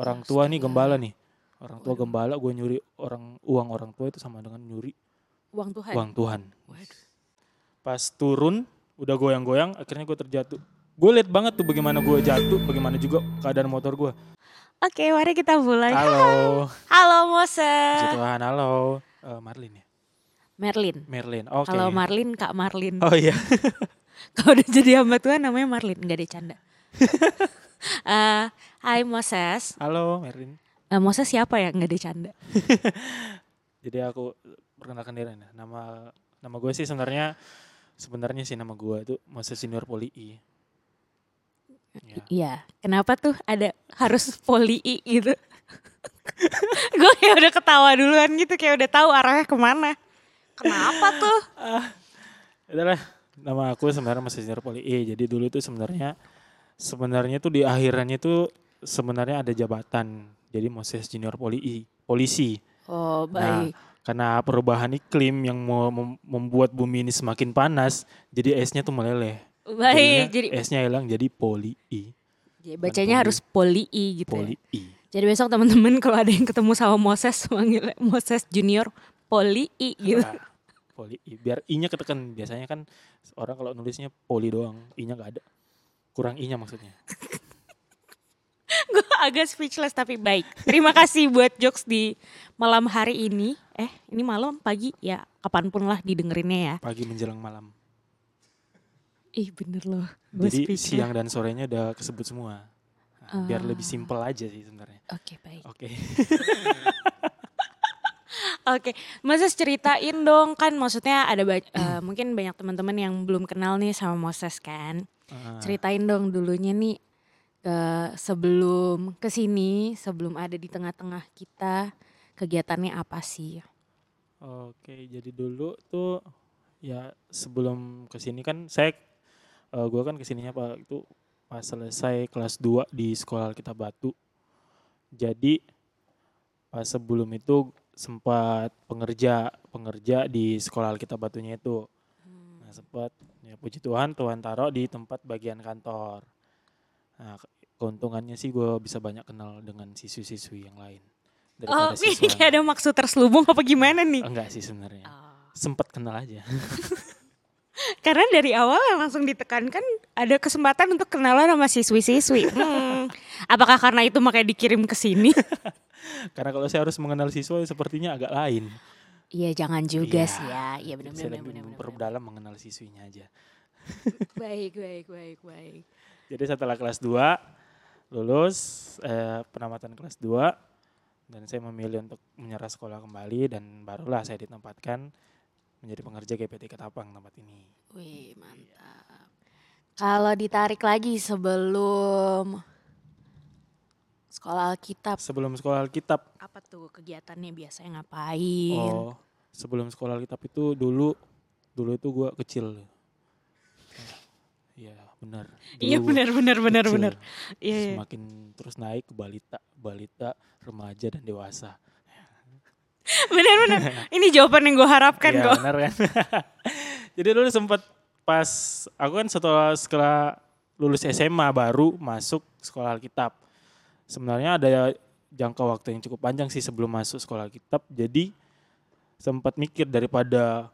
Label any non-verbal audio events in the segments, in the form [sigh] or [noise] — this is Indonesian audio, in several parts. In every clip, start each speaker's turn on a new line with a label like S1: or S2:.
S1: orang tua nih gembala nih orang tua
S2: Waduh.
S1: gembala gue nyuri orang uang orang tua itu sama dengan nyuri
S2: Uang Tuhan.
S1: uang Tuhan
S2: Waduh.
S1: pas turun udah goyang-goyang akhirnya gue terjatuh gue liat banget tuh bagaimana gue jatuh bagaimana juga keadaan motor gue
S2: Oke, mari kita mulai.
S1: halo [laughs]
S2: Halo Moses.
S1: Tuhan halo Eh, Marlin ya
S2: Merlin.
S1: Merlin oke
S2: Kalau Marlin Kak Marlin.
S1: oh iya [laughs]
S2: Kalau udah jadi hamba Tuhan namanya Marlin, enggak ada canda. [laughs] Eh, Hai Moses.
S1: halo Merlin
S2: Eh, Moses siapa ya? Enggak ada canda. [laughs]
S1: jadi aku perkenalkan diri nih. nama nama gue sih sebenarnya sebenarnya sih nama gue itu Moses Senior Poli I ya.
S2: Iya. Kenapa tuh ada harus poli I gitu? [laughs] Gue kayak udah ketawa duluan gitu, kayak udah tahu arahnya ke mana. Kenapa tuh? [laughs]
S1: adalah nama aku sebenarnya Moses Senior Poli I jadi dulu itu sebenarnya sebenarnya tuh di akhirannya tuh sebenarnya ada jabatan jadi Moses Junior Poli polisi
S2: Oh,
S1: Nah,
S2: baik.
S1: karena perubahan iklim yang mau mem- membuat bumi ini semakin panas jadi esnya tuh meleleh
S2: baik.
S1: Jadinya
S2: Jadi,
S1: esnya hilang jadi Poli I
S2: jadi bacanya
S1: poli.
S2: harus poli I gitu. ya.
S1: Poli I
S2: Jadi besok teman-teman kalau ada yang ketemu sama Moses manggil Moses Junior Poli I gitu.
S1: Nah, poli I. Biar I-nya ketekan. Biasanya kan orang kalau nulisnya poli doang, I-nya nggak ada. Kurang I-nya maksudnya. [laughs]
S2: Gue agak speechless tapi baik. Terima kasih buat jokes di malam hari ini. Eh, ini malam pagi ya kapan pun lah didengerinnya ya.
S1: Pagi menjelang malam.
S2: Ih bener loh. Gue
S1: Jadi
S2: speechless.
S1: siang dan sorenya udah kesebut semua. Nah, biar lebih
S2: Ah.
S1: simpel aja sih sebenarnya.
S2: Oke baik.
S1: Oke. [laughs]
S2: Oke, Moses ceritain dong kan maksudnya ada ba- eh, mungkin banyak teman-teman yang belum kenal nih sama Moses kan.
S1: Ah,
S2: Ceritain dong dulunya nih ke sebelum ke sini, sebelum ada di tengah-tengah kita kegiatannya apa sih?
S1: Oke, jadi dulu tuh ya sebelum ke sini kan saya eh, gua kan ke sininya pak itu pas selesai kelas 2 di sekolah kita Batu. Jadi pas sebelum itu sempat pengerja pengerja di sekolah kita Batunya itu. Nah sempat ya puji Tuhan Tuhan taruh di tempat bagian kantor. Nah ke- keuntungannya sih gue bisa banyak kenal dengan siswi-siswi yang lain.
S2: Oh, [laughs] ini kayak ada maksud terselubung apa gimana nih?
S1: Enggak sih sebenarnya.
S2: Oh.
S1: Sempat kenal aja. [laughs]
S2: Karena dari awal langsung ditekankan ada kesempatan untuk kenalan sama siswi-siswi. [laughs] Hmm, apakah karena itu makanya dikirim ke sini?
S1: Karena kalau saya harus mengenal siswa sepertinya agak lain.
S2: Iya, jangan juga
S1: Iya.
S2: sih ya. Iya benar
S1: saya lebih memperdalam mengenal siswinya aja.
S2: Baik, baik, baik, baik.
S1: Jadi setelah kelas 2 lulus eh, penamatan kelas 2 dan saya memilih untuk menyerah sekolah kembali dan barulah saya ditempatkan menjadi pengerja GPT Ketapang tempat ini.
S2: Wih, mantap. Kalau ditarik lagi sebelum sekolah Alkitab,
S1: Sebelum sekolah Alkitab,
S2: apa tuh kegiatannya biasanya ngapain?
S1: oh sebelum sekolah Alkitab itu dulu dulu itu gua kecil. Iya benar.
S2: Iya benar benar benar
S1: kecil.
S2: benar. Iya. iya.
S1: Semakin terus naik ke balita, balita, remaja dan dewasa. [laughs]
S2: Benar benar. Ini jawaban yang gue harapkan
S1: Iya
S2: kok.
S1: benar kan. [laughs] Jadi dulu sempat pas aku kan setelah setelah lulus SMA baru masuk sekolah Alkitab. Sebenarnya ada jangka waktu yang cukup panjang sih sebelum masuk sekolah Alkitab. Jadi sempat mikir daripada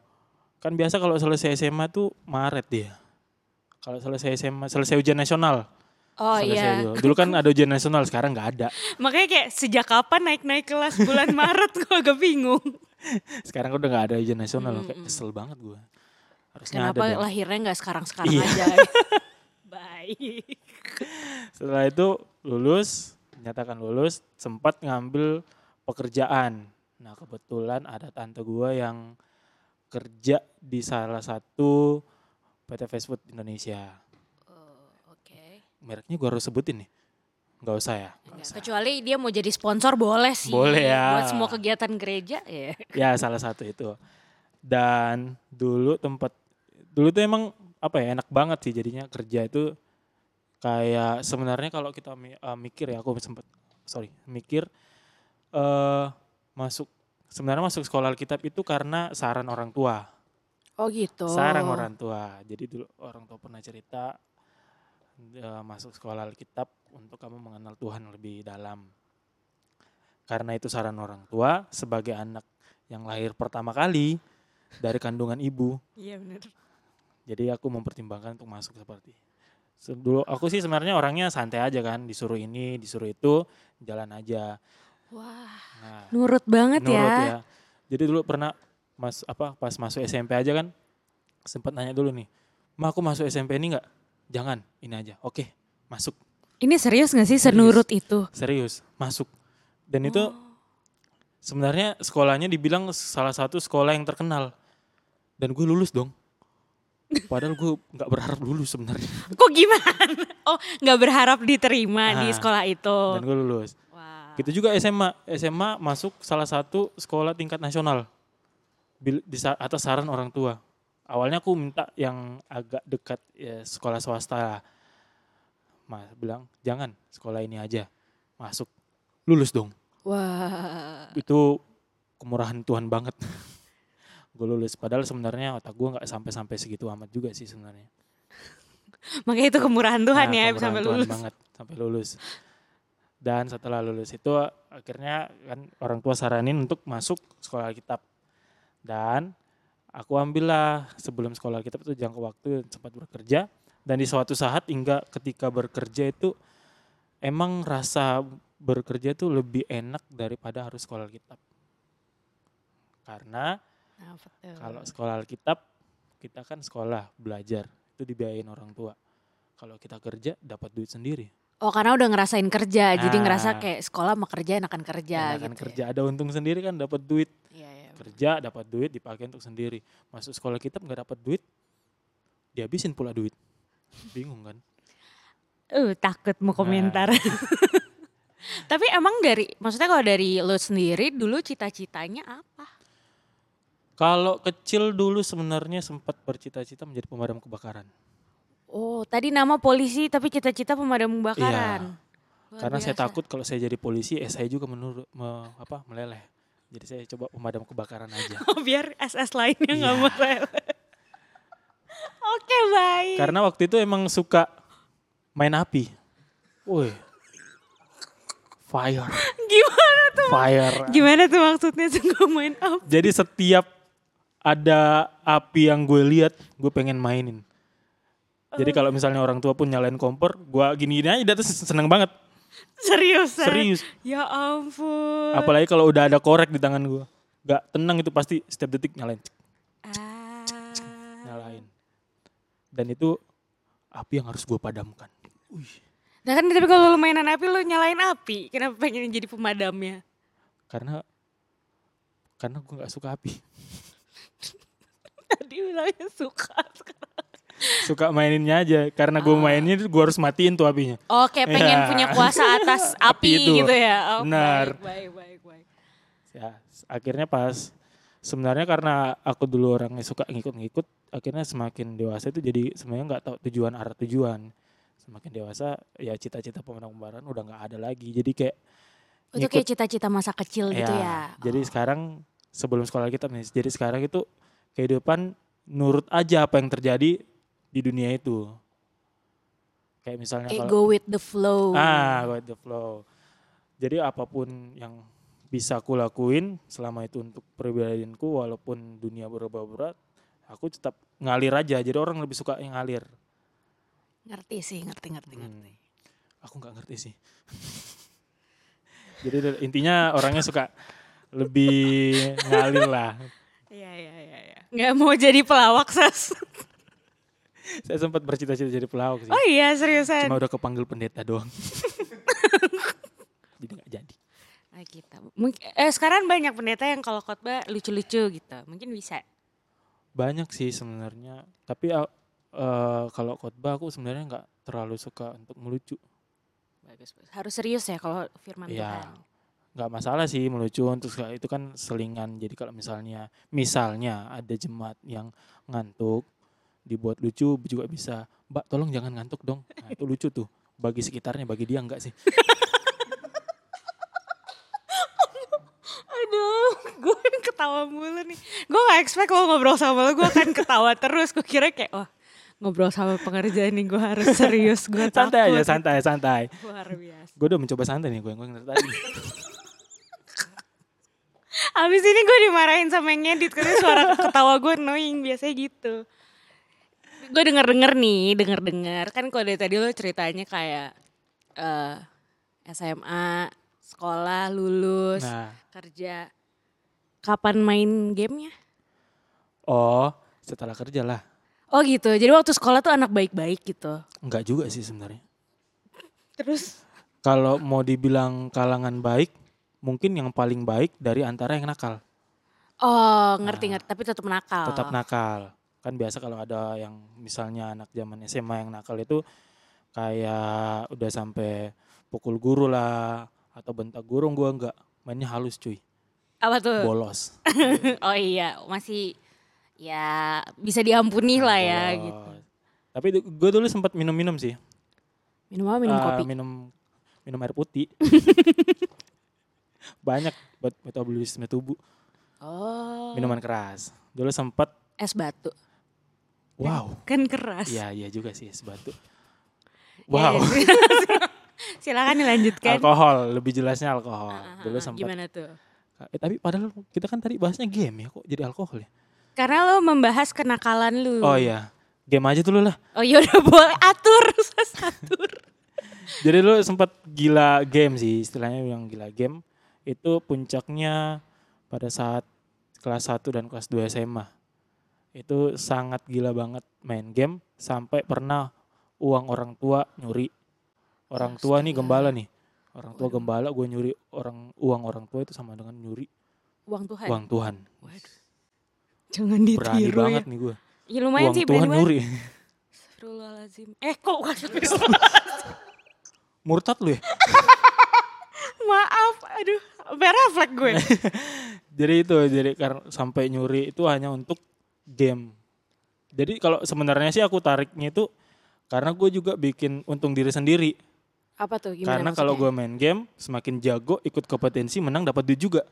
S1: kan biasa kalau selesai SMA tuh Maret dia. Kalau selesai SMA, selesai ujian nasional.
S2: Oh
S1: selesai
S2: iya.
S1: dulu. Dulu kan ada ujian nasional, sekarang nggak ada. [laughs]
S2: Makanya kayak sejak kapan naik-naik kelas bulan [laughs] Maret gue agak bingung.
S1: Sekarang udah nggak ada ujian nasional,
S2: Mm,
S1: kayak kesel banget gue. Harusnya
S2: Kenapa
S1: ada
S2: lahirnya nggak sekarang-sekarang
S1: Iya.
S2: aja? [laughs] Baik.
S1: Setelah itu lulus, nyatakan lulus, sempat ngambil pekerjaan. Nah kebetulan ada tante gua yang kerja di salah satu PT Fast Food Indonesia.
S2: Oh, Oke.
S1: Mereknya gua harus sebutin nih? Nggak usah ya? Nggak usah.
S2: Kecuali dia mau jadi sponsor boleh sih.
S1: Boleh ya.
S2: Buat semua kegiatan gereja ya. [laughs]
S1: Ya salah satu itu. Dan dulu tempat, dulu tuh emang apa ya enak banget sih jadinya kerja itu kayak sebenarnya kalau kita eh, mikir ya aku sempat sorry mikir eh masuk sebenarnya masuk sekolah Alkitab itu karena saran orang tua
S2: Oh gitu.
S1: saran orang tua jadi dulu orang tua pernah cerita eh, masuk sekolah Alkitab untuk kamu mengenal Tuhan lebih dalam karena itu saran orang tua sebagai anak yang lahir pertama kali dari kandungan ibu
S2: Iya benar.
S1: jadi aku mempertimbangkan untuk masuk seperti Se- dulu aku sih sebenarnya orangnya santai aja kan disuruh ini disuruh itu jalan aja
S2: Wah,
S1: nah
S2: nurut banget
S1: nurut
S2: ya.
S1: ya jadi dulu pernah mas apa pas masuk SMP aja kan sempat nanya dulu nih ma aku masuk SMP ini nggak jangan ini aja oke masuk
S2: Ini serius gak sih
S1: Serius.
S2: senurut itu?
S1: serius masuk dan itu
S2: Oh.
S1: sebenarnya sekolahnya dibilang salah satu sekolah yang terkenal dan gue lulus dong padahal gue nggak berharap lulus sebenarnya
S2: Kok gimana? [laughs] Oh, nggak berharap diterima di
S1: Ah,
S2: sekolah itu.
S1: dan gue lulus
S2: Wah.
S1: gitu juga SMA SMA masuk salah satu sekolah tingkat nasional di atas saran orang tua awalnya aku minta yang agak dekat ya, sekolah swasta mas bilang jangan sekolah ini aja masuk lulus dong
S2: Wah.
S1: itu kemurahan Tuhan banget. [laughs] gue lulus padahal sebenarnya otak gue nggak sampai-sampai segitu amat juga sih sebenarnya. [laughs]
S2: Makanya itu kemurahan Tuhan
S1: Nah,
S2: ya
S1: kemurahan
S2: sampai
S1: Tuhan
S2: lulus.
S1: banget sampai lulus. Dan setelah lulus itu akhirnya kan orang tua saranin untuk masuk sekolah kitab. Dan aku ambillah sebelum sekolah kitab itu jangka waktu sempat bekerja dan di suatu saat hingga ketika bekerja itu emang rasa bekerja itu lebih enak daripada harus sekolah kitab. Karena
S2: Nah, betul.
S1: kalau sekolah Alkitab kita kan sekolah belajar itu dibiayain orang tua. Kalau kita kerja dapat duit sendiri.
S2: Oh karena udah ngerasain kerja, jadi
S1: Nah.
S2: ngerasa kayak sekolah sama kerja enakan kerja
S1: Enakan
S2: gitu.
S1: kerja ada untung sendiri kan dapat duit
S2: Ya. Iya, iya.
S1: kerja dapat duit dipakai untuk sendiri. Masuk sekolah kitab nggak dapat duit dihabisin pula duit. Bingung kan?
S2: Uh, takut mau
S1: Nah.
S2: komentar. [laughs] Tapi emang dari, maksudnya kalau dari lo sendiri dulu cita-citanya apa?
S1: Kalau kecil dulu sebenarnya sempat bercita-cita menjadi pemadam kebakaran.
S2: Oh, tadi nama polisi tapi cita-cita pemadam kebakaran. Luar
S1: Iya. Karena saya
S2: biasa.
S1: takut kalau saya jadi polisi, eh saya juga menurut me- apa meleleh. Jadi saya coba pemadam kebakaran aja. [laughs]
S2: Oh, biar SS lainnya nggak
S1: Iya.
S2: lewat. [laughs] Oke, baik.
S1: Karena waktu itu emang suka main api. Woi. Fire, [laughs]
S2: Gimana tuh?
S1: fire.
S2: Gimana tuh maksudnya suka main apa?
S1: Jadi setiap ada api yang gue lihat, gue pengen mainin. Jadi kalau misalnya orang tua pun nyalain kompor, gue gini-gini aja, dia tuh seneng banget.
S2: Serius?
S1: Serius.
S2: Ya ampun.
S1: Apalagi kalau udah ada korek di tangan gue. Gak tenang itu pasti setiap detik nyalain.
S2: Ah.
S1: Nyalain. Dan itu api yang harus gue padamkan. Wih.
S2: Nah kan tapi kalau lu mainan api lu nyalain api. Kenapa pengen jadi pemadamnya?
S1: Karena karena gue nggak suka api. [laughs]
S2: Tadi bilangnya suka.
S1: Suka maininnya aja. Karena gue mainnya gue harus matiin tuh apinya.
S2: Oke, pengen
S1: Ya.
S2: punya [laughs] kuasa atas api,
S1: Api itu.
S2: gitu ya. Oh,
S1: Benar.
S2: Baik, baik, baik, baik.
S1: Ya, akhirnya pas sebenarnya karena aku dulu orangnya suka ngikut-ngikut, akhirnya semakin dewasa itu jadi sebenarnya nggak tahu tujuan arah tujuan. Semakin dewasa ya cita-cita pemenang kembaran udah nggak ada lagi. Jadi kayak
S2: Itu
S1: ngikut.
S2: kayak cita-cita masa kecil gitu ya.
S1: Jadi
S2: Oh.
S1: sekarang sebelum sekolah kita nih, jadi sekarang itu kehidupan nurut aja apa yang terjadi di dunia itu. Kayak misalnya kalau
S2: go with the flow.
S1: Ah, go with the flow. Jadi apa pun yang bisa aku lakuin selama itu untuk pribadiku walaupun dunia berubah berat, aku tetap ngalir aja. Jadi orang lebih suka yang ngalir.
S2: Ngerti sih, ngerti, ngerti,
S1: Hmm.
S2: ngerti.
S1: Aku nggak ngerti sih. [laughs] Jadi intinya orangnya suka lebih ngalir lah.
S2: Iya, iya, iya, iya. Nggak mau jadi pelawak, Sas.
S1: Saya sempat bercita-cita jadi pelawak sih.
S2: Oh iya, seriusan.
S1: Cuma udah kepanggil pendeta doang. jadi nggak jadi.
S2: Nah, kita. Mungkin, eh, sekarang banyak pendeta yang kalau khotbah lucu-lucu gitu. Mungkin bisa.
S1: Banyak sih sebenarnya. Tapi uh, uh, kalau khotbah aku sebenarnya nggak terlalu suka untuk melucu.
S2: Bagus, bagus. Harus serius ya kalau firman
S1: Iya.
S2: Tuhan.
S1: Nggak masalah sih melucu untuk itu kan selingan. Jadi kalau misalnya misalnya ada jemaat yang ngantuk dibuat lucu juga bisa. Mbak tolong jangan ngantuk dong. Nah, itu lucu tuh. Bagi sekitarnya bagi dia enggak sih?
S2: Aduh, gue ketawa mulu nih. Gue gak expect lo ngobrol sama lo, gue akan ketawa terus. Gue kira kayak, wah ngobrol sama pengerjaan nih gue harus serius. Gue
S1: santai aja santai santai.
S2: Luar biasa.
S1: gue udah mencoba santai nih gue yang gue tadi
S2: Abis ini gue dimarahin sama yang ngedit karena suara ketawa gue annoying biasanya gitu. Gue denger-denger nih, denger-denger kan kalau dari tadi lo ceritanya kayak eh SMA, sekolah, lulus,
S1: Nah,
S2: kerja. Kapan main gamenya?
S1: oh setelah kerja lah.
S2: Oh gitu, jadi waktu sekolah tuh anak baik-baik gitu.
S1: Enggak juga sih sebenarnya.
S2: Terus?
S1: Kalau mau dibilang kalangan baik, mungkin yang paling baik dari antara yang nakal.
S2: Oh ngerti-ngerti, tapi tetap nakal.
S1: Tetap nakal. Kan biasa kalau ada yang misalnya anak zaman SMA yang nakal itu kayak udah sampai pukul guru lah atau bentak guru gua enggak mainnya halus cuy
S2: Apa tuh?
S1: bolos [laughs]
S2: oh iya, masih ya bisa diampuni lah ya
S1: Bolos.
S2: gitu.
S1: tapi gue dulu sempat minum-minum sih
S2: Minum apa? Minum
S1: Eh,
S2: kopi.
S1: minum minum air putih [laughs] banyak buat metabolisme tubuh
S2: Oh.
S1: minuman keras dulu sempat
S2: Es batu.
S1: wow
S2: Kan keras.
S1: iya iya juga sih es batu
S2: Ya,
S1: wow
S2: ya. [laughs] Silakan dilanjutkan.
S1: alkohol lebih jelasnya alkohol
S2: Ah, ah,
S1: dulu
S2: ah,
S1: sempat
S2: Gimana tuh?
S1: eh, tapi padahal kita kan tadi bahasnya game ya kok jadi alkohol ya
S2: Karena lo membahas kenakalan lu.
S1: oh iya game aja dulu lah
S2: Oh iya udah boleh atur, [laughs] atur. [laughs]
S1: Jadi lu sempat gila game sih, istilahnya yang gila game. Itu puncaknya pada saat kelas 1 dan kelas 2 SMA. Itu sangat gila banget main game sampai pernah uang orang tua nyuri. Orang tua nih gembala nih. Orang tua gembala gue nyuri orang uang orang tua itu sama dengan nyuri
S2: Uang Tuhan.
S1: uang Tuhan.
S2: Waduh. Jangan
S1: Berani
S2: ditiru
S1: banget
S2: ya.
S1: nih gue.
S2: Ya lumayan
S1: Uang
S2: sih
S1: Tuhan
S2: berani banget.
S1: nyuri.
S2: Astagfirullahaladzim. Eh kok [laughs]
S1: Murtad lu ya? [laughs]
S2: maaf, aduh, bereflek gue. [laughs]
S1: jadi itu jadi karena sampai nyuri itu hanya untuk game jadi kalau sebenarnya sih aku tariknya itu karena gue juga bikin untung diri sendiri
S2: Apa tuh gimana
S1: karena kalau gue main game semakin jago ikut kompetensi menang dapat duit juga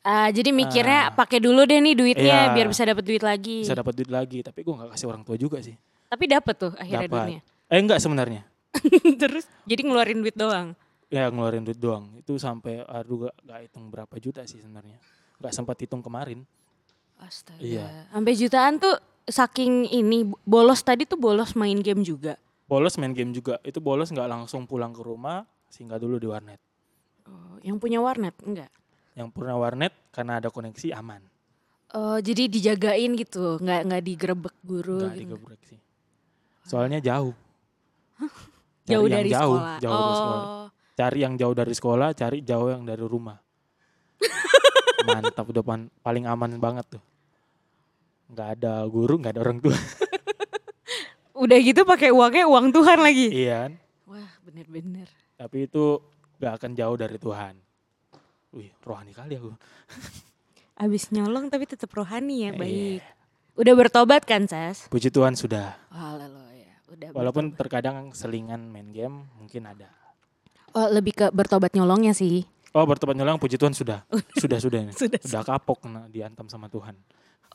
S2: Ah, jadi mikirnya
S1: Ah.
S2: pakai dulu deh nih duitnya
S1: Iya.
S2: biar bisa dapat duit lagi.
S1: bisa dapat duit lagi tapi gue nggak kasih orang tua juga sih
S2: Tapi dapat tuh akhirnya
S1: dapat
S2: duitnya.
S1: eh enggak sebenarnya [laughs]
S2: Terus jadi ngeluarin duit doang.
S1: Ya ngeluarin duit doang itu sampai aduh gak, gak hitung berapa juta sih sebenarnya nggak sempat hitung kemarin
S2: Astaga.
S1: Iya.
S2: Sampai jutaan tuh saking ini bolos tadi tuh bolos main game juga.
S1: bolos main game juga itu bolos nggak langsung pulang ke rumah singgah dulu di warnet
S2: Oh, yang punya warnet enggak?
S1: yang punya warnet karena ada koneksi aman
S2: Oh, jadi dijagain gitu, nggak nggak digerebek guru
S1: nggak
S2: gitu.
S1: digebrek sih soalnya jauh
S2: Jauh
S1: yang
S2: dari
S1: jauh,
S2: sekolah.
S1: jauh
S2: oh.
S1: dari sekolah cari yang jauh dari sekolah cari jauh yang dari rumah [laughs] mantap udah pan- paling aman banget tuh nggak ada guru nggak ada orang tua [laughs]
S2: Udah gitu pakai uangnya uang Tuhan lagi.
S1: iya kan?
S2: Wah, bener-bener.
S1: tapi itu nggak akan jauh dari Tuhan wih rohani kali aku [laughs]
S2: Abis nyolong tapi tetap rohani ya,
S1: Iya.
S2: baik. Udah bertobat kan, Sas?
S1: puji Tuhan sudah
S2: Haleluya. Udah
S1: walaupun
S2: bertobat.
S1: terkadang selingan main game mungkin ada
S2: oh, lebih ke bertobat nyolongnya sih.
S1: oh bertobat nyolong puji Tuhan sudah. [laughs] Sudah. Sudah ini.
S2: Sudah,
S1: udah kapok kena diantam sama Tuhan.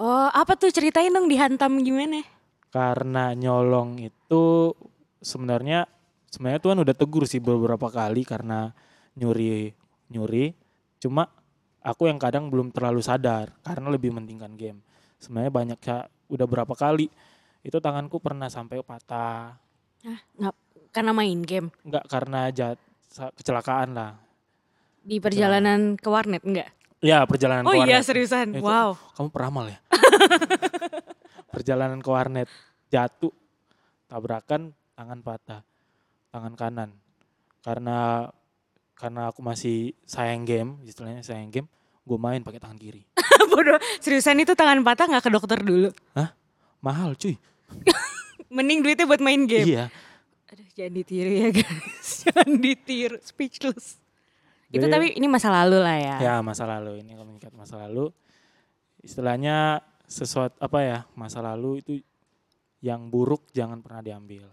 S2: Oh, apa tuh? Ceritain dong dihantam gimana?
S1: karena nyolong itu sebenarnya sebenarnya Tuhan udah tegur sih beberapa kali karena nyuri nyuri. Cuma aku yang kadang belum terlalu sadar karena lebih mentingkan game. Sebenarnya banyak ya udah berapa kali itu tanganku pernah sampai patah.
S2: Hah, nggak karena main game?
S1: Nggak karena jat kecelakaan lah
S2: di perjalanan ke warnet enggak?
S1: ya perjalanan
S2: Oh
S1: ke
S2: iya
S1: warnet.
S2: seriusan.
S1: Eh, kok-
S2: wow.
S1: kamu peramal ya [laughs] perjalanan ke warnet jatuh tabrakan tangan patah tangan kanan karena karena aku masih sayang game istilahnya sayang game gue main pakai tangan kiri [laughs]
S2: Bodoh. Seriusan itu tangan patah nggak ke dokter dulu?
S1: mahal cuy [laughs]
S2: Mending duitnya buat main game.
S1: iya
S2: jangan ditiru ya guys. [laughs] jangan ditiru. Speechless. Itu
S1: Jadi-
S2: tapi ini masa lalu lah ya.
S1: ya masa lalu ini kalau mengingat masa lalu istilahnya sesuatu apa ya masa lalu itu yang buruk jangan pernah diambil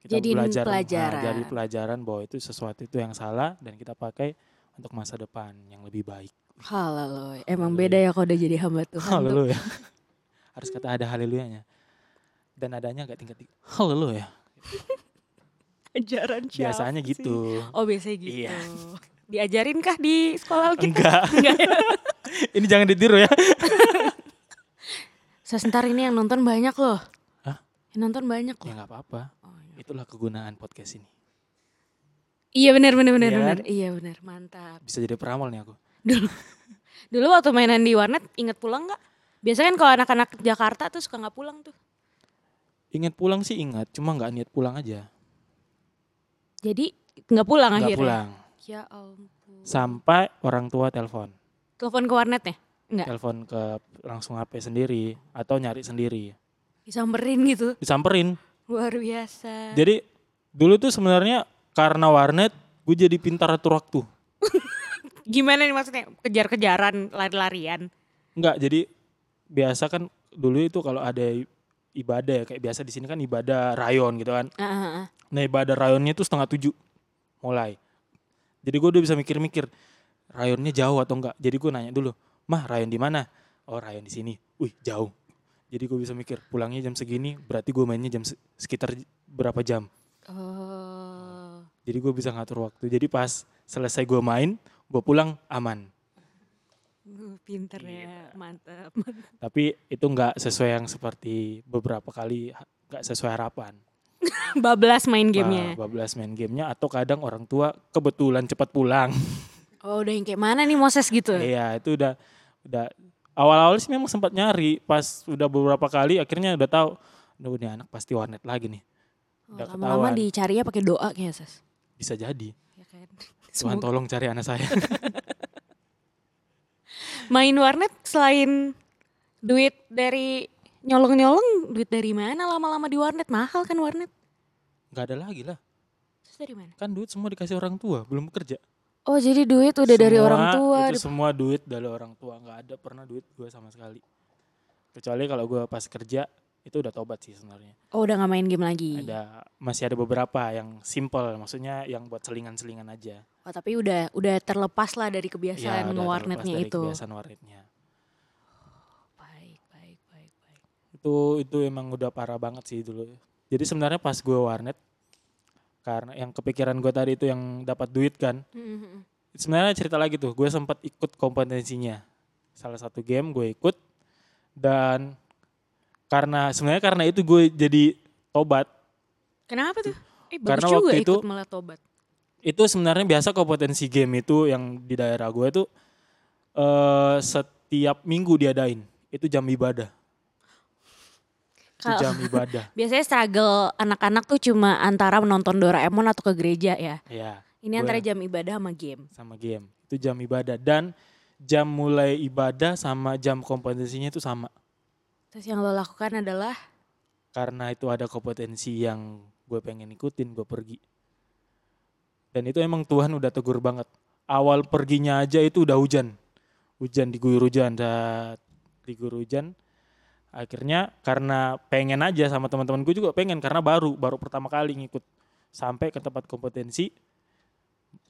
S1: kita
S2: Jadiin
S1: belajar nah,
S2: pelajaran.
S1: jadi pelajaran bahwa itu sesuatu itu yang salah dan kita pakai untuk masa depan yang lebih baik
S2: Haleluya. Emang
S1: Haleluya.
S2: beda ya kalau udah jadi hamba Tuhan tuh.
S1: haleluya [laughs] harus kata ada haleluyanya dan adanya gak tingkat tinggi haleluya [laughs]
S2: Ajaran siapa
S1: biasanya
S2: sih?
S1: gitu
S2: Oh biasanya gitu.
S1: Iya.
S2: Diajarin kah di sekolah kita?
S1: enggak [laughs]
S2: Enggak ya? [laughs]
S1: Ini jangan ditiru ya. [laughs]
S2: Sebentar ini yang nonton banyak loh.
S1: Hah?
S2: Yang nonton banyak
S1: ya
S2: loh.
S1: nggak apa-apa.
S2: Oh, iya.
S1: Itulah kegunaan podcast ini.
S2: Iya benar benar benar
S1: Iya
S2: benar.
S1: kan?
S2: Iya benar, mantap.
S1: Bisa jadi peramal nih aku.
S2: Dulu dulu waktu mainan di warnet inget pulang nggak? Biasanya kan kalau anak-anak Jakarta tuh suka nggak pulang tuh.
S1: Ingat pulang sih ingat, cuma nggak niat pulang aja.
S2: Jadi nggak pulang
S1: Nggak
S2: akhirnya.
S1: pulang.
S2: Ya ampun.
S1: Sampai orang tua telepon.
S2: Telepon ke warnetnya? Enggak.
S1: Telepon ke langsung HP sendiri atau nyari sendiri.
S2: Disamperin gitu.
S1: Disamperin.
S2: Luar biasa.
S1: Jadi dulu tuh sebenarnya karena warnet gue jadi pintar atur waktu. [laughs]
S2: Gimana nih maksudnya? Kejar-kejaran, lari-larian.
S1: Enggak, jadi biasa kan dulu itu kalau ada ibadah ya kayak biasa di sini kan ibadah rayon gitu kan.
S2: Ah, ah, ah.
S1: Nah ibadah rayonnya itu setengah tujuh mulai. Jadi gue udah bisa mikir-mikir rayonnya jauh atau enggak. Jadi gue nanya dulu, mah rayon di mana? Oh rayon di sini. Wih jauh. Jadi gue bisa mikir pulangnya jam segini, berarti gue mainnya jam se- sekitar berapa jam.
S2: Oh.
S1: Jadi gue bisa ngatur waktu. Jadi pas selesai gue main, gue pulang aman.
S2: Uh, Pinter ya, mantap. [laughs]
S1: Tapi itu nggak sesuai yang seperti beberapa kali ha- nggak sesuai harapan. [laughs]
S2: Bablas main gamenya.
S1: Bah, bablas main gamenya atau kadang orang tua kebetulan cepat pulang. [laughs]
S2: Oh udah yang kayak mana nih Moses gitu?
S1: Iya itu udah udah awal-awal sih memang sempat nyari pas udah beberapa kali akhirnya udah tahu Duh, ini anak pasti warnet lagi nih.
S2: Oh,
S1: Udah
S2: Lama-lama
S1: ketahuan.
S2: dicarinya pakai doa kayaknya Ses.
S1: Bisa jadi.
S2: Ya kan? [laughs]
S1: Tuhan tolong cari anak saya.
S2: Main warnet selain duit dari nyolong-nyolong, duit dari mana lama-lama di warnet? Mahal kan warnet?
S1: Gak ada lagi lah.
S2: Terus dari mana?
S1: Kan duit semua dikasih orang tua, belum kerja.
S2: Oh jadi duit udah dari
S1: Semua
S2: orang tua.
S1: Itu semua duit dari orang tua. Nggak ada pernah duit gue sama sekali. Kecuali kalau gue pas kerja itu udah tobat sih sebenarnya.
S2: Oh udah gak main game lagi.
S1: Ada masih ada beberapa yang simple, maksudnya yang buat selingan-selingan aja.
S2: Oh tapi udah udah terlepas lah dari
S1: Ya,
S2: kebiasaan
S1: udah
S2: warnetnya
S1: dari
S2: itu.
S1: Kebiasaan warnetnya.
S2: Baik, baik, baik, baik.
S1: Itu itu emang udah parah banget sih dulu. Jadi sebenarnya pas gue warnet karena yang kepikiran gue tadi itu yang dapat duit kan.
S2: Hmm,
S1: Sebenarnya cerita lagi tuh, gue sempat ikut kompetensinya. Salah satu game gue ikut dan karena sebenarnya karena itu gue jadi tobat.
S2: Kenapa tuh? Eh
S1: Karena
S2: juga
S1: waktu
S2: ikut
S1: itu-
S2: malah tobat.
S1: Itu sebenarnya biasa kompetensi game itu yang di daerah gue tuh eh setiap minggu diadain. Itu jam ibadah. Jam ibadah. [laughs]
S2: Biasanya struggle anak-anak tuh cuma antara menonton Doraemon atau ke gereja ya.
S1: Ya,
S2: Ini
S1: Gue-
S2: antara jam ibadah sama game.
S1: sama game. Itu jam ibadah dan jam mulai ibadah sama jam kompetensinya itu sama.
S2: Terus yang lo lakukan adalah
S1: Karena itu ada kompetensi yang gue pengen ikutin, gue pergi. Dan itu emang Tuhan udah tegur banget. Awal perginya aja itu udah hujan. Hujan diguyur hujan, diguyur hujan. Akhirnya karena pengen aja sama teman-teman gue juga pengen karena baru baru pertama kali ngikut sampai ke tempat kompetensi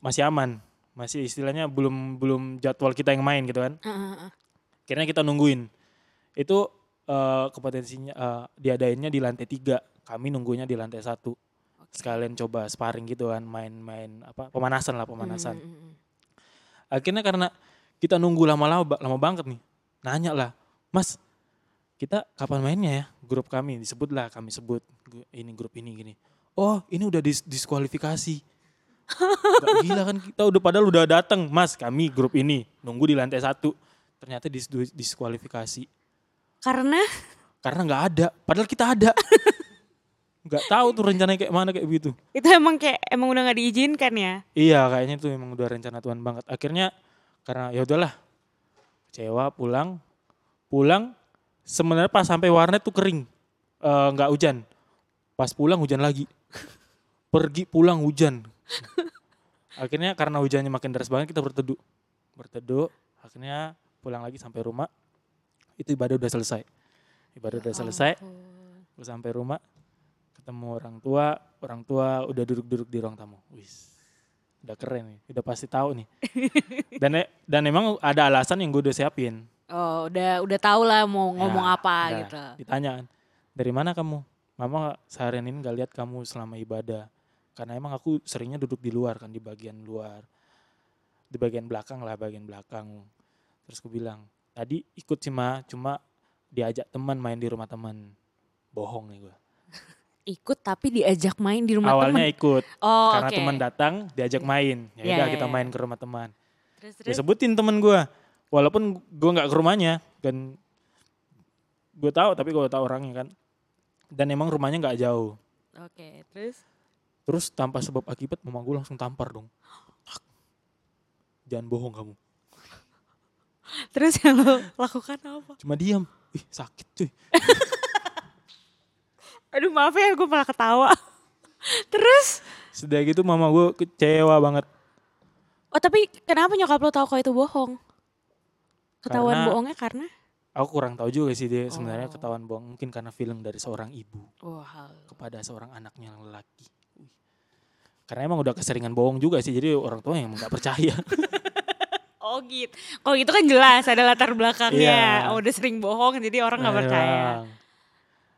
S1: masih aman. Masih istilahnya belum belum jadwal kita yang main gitu kan. Akhirnya kita nungguin. Itu eh, kompetensinya eh, diadainnya di lantai tiga. Kami nunggunya di lantai satu. Sekalian coba sparring gitu kan main-main apa pemanasan lah pemanasan.
S2: Hmm, hmm, hmm.
S1: akhirnya karena kita nunggu lama-lama lama banget nih. Nanya lah mas kita kapan mainnya ya? Grup kami disebut lah kami sebut ini grup ini gini. Oh ini udah dis diskualifikasi. Gak [laughs] gila kan kita udah padahal udah datang mas kami grup ini nunggu di lantai satu. Ternyata dis diskualifikasi.
S2: Karena?
S1: Karena nggak ada. Padahal kita ada. [laughs] Nggak tahu tuh rencananya kayak mana kayak begitu.
S2: Itu emang kayak emang udah nggak diizinkan ya.
S1: Iya kayaknya itu emang udah rencana Tuhan banget. Akhirnya karena ya udahlah kecewa pulang. Pulang sebenarnya pas sampai warnet tuh kering Eh, nggak hujan. Pas pulang hujan lagi. [laughs] Pergi pulang hujan. Akhirnya karena hujannya makin deras banget kita berteduh. Berteduh akhirnya pulang lagi sampai rumah. Itu ibadah udah selesai. Ibadah udah selesai.
S2: Ampun.
S1: Gue sampai rumah ketemu orang tua, orang tua udah duduk-duduk di ruang tamu. Wis. Udah keren nih, udah pasti tahu nih. [laughs] dan e- dan emang ada alasan yang gue udah siapin.
S2: Oh udah udah tahu lah mau ngomong
S1: Ya,
S2: apa
S1: udah.
S2: gitu.
S1: Ditanya kan, dari mana kamu? Mama seharian ini gak lihat kamu selama ibadah. Karena emang aku seringnya duduk di luar kan, di bagian luar. Di bagian belakang lah, bagian belakang. Terus gue bilang, tadi ikut sih ma, cuma diajak teman main di rumah teman. Bohong nih gue. [laughs]
S2: Ikut tapi diajak main di rumah
S1: Awalnya
S2: temen.
S1: ikut,
S2: Oh,
S1: karena
S2: oke.
S1: teman datang diajak main. Ya
S2: Iya,
S1: udah
S2: iya,
S1: kita
S2: iya.
S1: main ke rumah teman.
S2: Terus, terus.
S1: sebutin temen gue, walaupun gue nggak ke rumahnya dan gue tahu tapi gue tahu orangnya kan. Dan emang rumahnya nggak jauh.
S2: Oke, terus.
S1: Terus tanpa sebab akibat mama gue langsung tampar dong. Jangan bohong kamu. [laughs]
S2: Terus yang lo lakukan apa?
S1: Cuma diam. Ih sakit cuy. [laughs]
S2: Aduh maaf ya gue malah ketawa. [laughs] Terus?
S1: Sudah gitu mama gue kecewa banget.
S2: Oh tapi kenapa nyokap lo tahu kalau itu bohong? Ketahuan
S1: Karena-
S2: bohongnya karena?
S1: Aku kurang tahu juga sih dia sebenarnya
S2: Oh.
S1: ketahuan bohong. Mungkin karena film dari seorang ibu
S2: hal.
S1: kepada seorang anaknya yang lelaki. Karena emang udah keseringan bohong juga sih. Jadi orang tua yang nggak percaya. [laughs]
S2: Oh gitu. Kalau gitu kan jelas ada latar belakangnya.
S1: Iya.
S2: Oh, udah sering bohong jadi orang nggak
S1: Nah,
S2: percaya.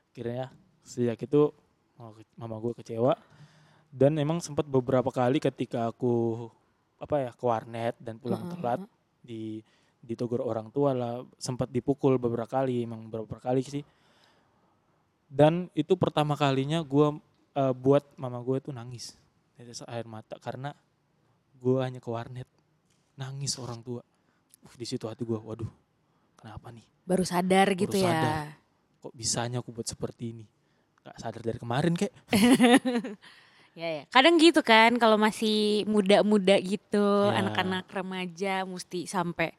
S1: Akhirnya sejak itu oh, mama gue kecewa. Dan emang sempat beberapa kali ketika aku apa ya ke warnet dan pulang
S2: Heeh,
S1: telat di ditegur orang tua lah sempat dipukul beberapa kali emang beberapa kali sih dan itu pertama kalinya gue buat mama gue tuh nangis tetes air mata karena gue hanya ke warnet nangis orang tua uh, di situ hati gue waduh kenapa nih
S2: Baru sadar gitu ya.
S1: sadar. kok bisanya aku buat seperti ini Gak sadar dari kemarin kek [laughs]
S2: Ya ya. Kadang gitu kan kalau masih muda-muda gitu,
S1: Ya.
S2: anak-anak remaja mesti sampai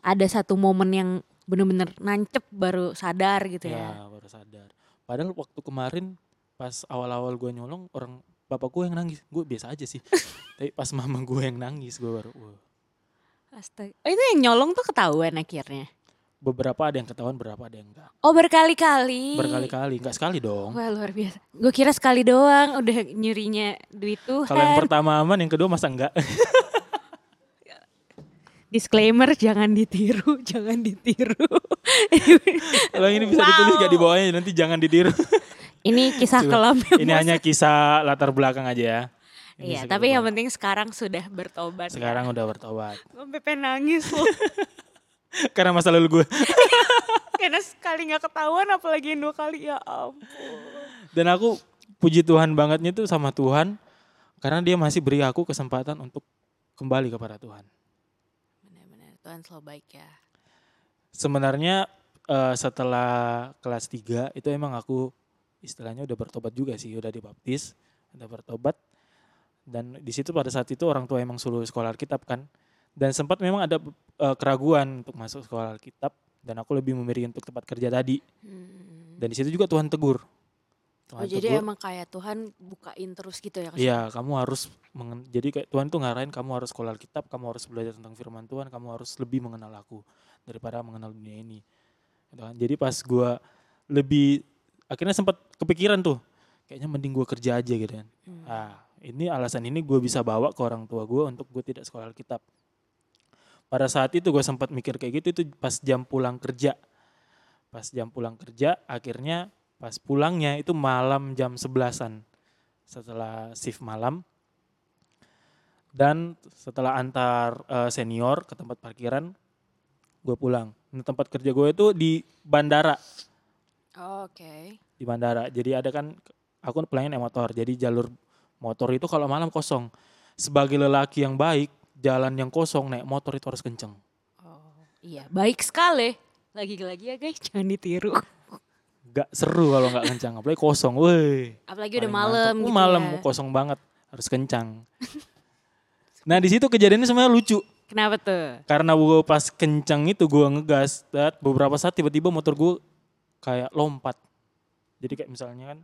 S2: ada satu momen yang bener-bener nancep baru sadar gitu
S1: ya
S2: ya.
S1: baru sadar padahal waktu kemarin pas awal-awal gue nyolong orang bapak gue yang nangis gue biasa aja sih [laughs] tapi pas mama gue yang nangis gue baru wah.
S2: Astaga. Oh, itu yang nyolong tuh ketahuan akhirnya.
S1: beberapa ada yang ketahuan beberapa ada yang enggak
S2: Oh berkali-kali.
S1: berkali-kali enggak sekali dong
S2: Wah luar biasa. Gue kira sekali doang udah nyurinya duit Tuhan.
S1: kalau yang pertama aman yang kedua masa enggak [laughs]
S2: Disclaimer jangan ditiru, [laughs] jangan ditiru.
S1: kalau ini bisa ditulis gak di bawahnya nanti jangan ditiru
S2: Ini kisah kelam
S1: ini hanya kisah latar belakang aja ya Ini
S2: Iya, tapi yang penting sekarang sudah bertobat.
S1: sekarang udah bertobat
S2: Gue nangis loh. [laughs]
S1: karena masa lalu gue [laughs]
S2: Karena sekali nggak ketahuan apalagi dua kali ya ampun.
S1: Dan aku puji Tuhan bangetnya tuh sama Tuhan karena dia masih beri aku kesempatan untuk kembali kepada Tuhan.
S2: Tuhan selalu baik ya.
S1: Sebenarnya eh, setelah kelas 3 itu emang aku istilahnya udah bertobat juga sih, udah dibaptis, udah bertobat. Dan di situ pada saat itu orang tua emang suruh sekolah Alkitab kan. Dan sempat memang ada eh, keraguan untuk masuk sekolah Alkitab dan aku lebih memilih untuk tempat kerja tadi.
S2: Hmm.
S1: Dan di situ juga Tuhan tegur.
S2: Oh
S1: Tuhan
S2: jadi
S1: tegur.
S2: emang kayak Tuhan bukain terus gitu ya?
S1: Iya, kamu harus mengen- jadi kayak Tuhan tuh ngarahin kamu harus sekolah Alkitab, kamu harus belajar tentang firman Tuhan, kamu harus lebih mengenal aku daripada mengenal dunia ini. Gitu kan. Jadi pas gua lebih akhirnya sempat kepikiran tuh, kayaknya mending gua kerja aja gitu kan.
S2: Hmm.
S1: Ah, ini alasan ini gue bisa bawa ke orang tua gue untuk gue tidak sekolah Alkitab. Pada saat itu gue sempat mikir kayak gitu itu pas jam pulang kerja. Pas jam pulang kerja akhirnya pas pulangnya itu malam jam sebelasan setelah shift malam. Dan setelah antar eh, senior ke tempat parkiran gue pulang. Nah, tempat kerja gue itu di bandara
S2: Oh, Oke.
S1: di bandara. Jadi ada kan aku pulangnya naik motor. Jadi jalur motor itu kalau malam kosong. Sebagai lelaki yang baik, jalan yang kosong naik motor itu harus kenceng.
S2: Oh iya baik sekali. Lagi-lagi ya guys jangan ditiru.
S1: Gak seru kalau nggak kencang, apalagi kosong. Woi.
S2: Apalagi udah malam.
S1: Uh,
S2: gitu
S1: malam
S2: ya.
S1: kosong banget, harus kencang. [laughs] nah di situ kejadiannya sebenarnya lucu.
S2: Kenapa tuh?
S1: Karena gue pas kencang itu gue ngegas, dan beberapa saat tiba-tiba motor gue kayak lompat. Jadi kayak misalnya kan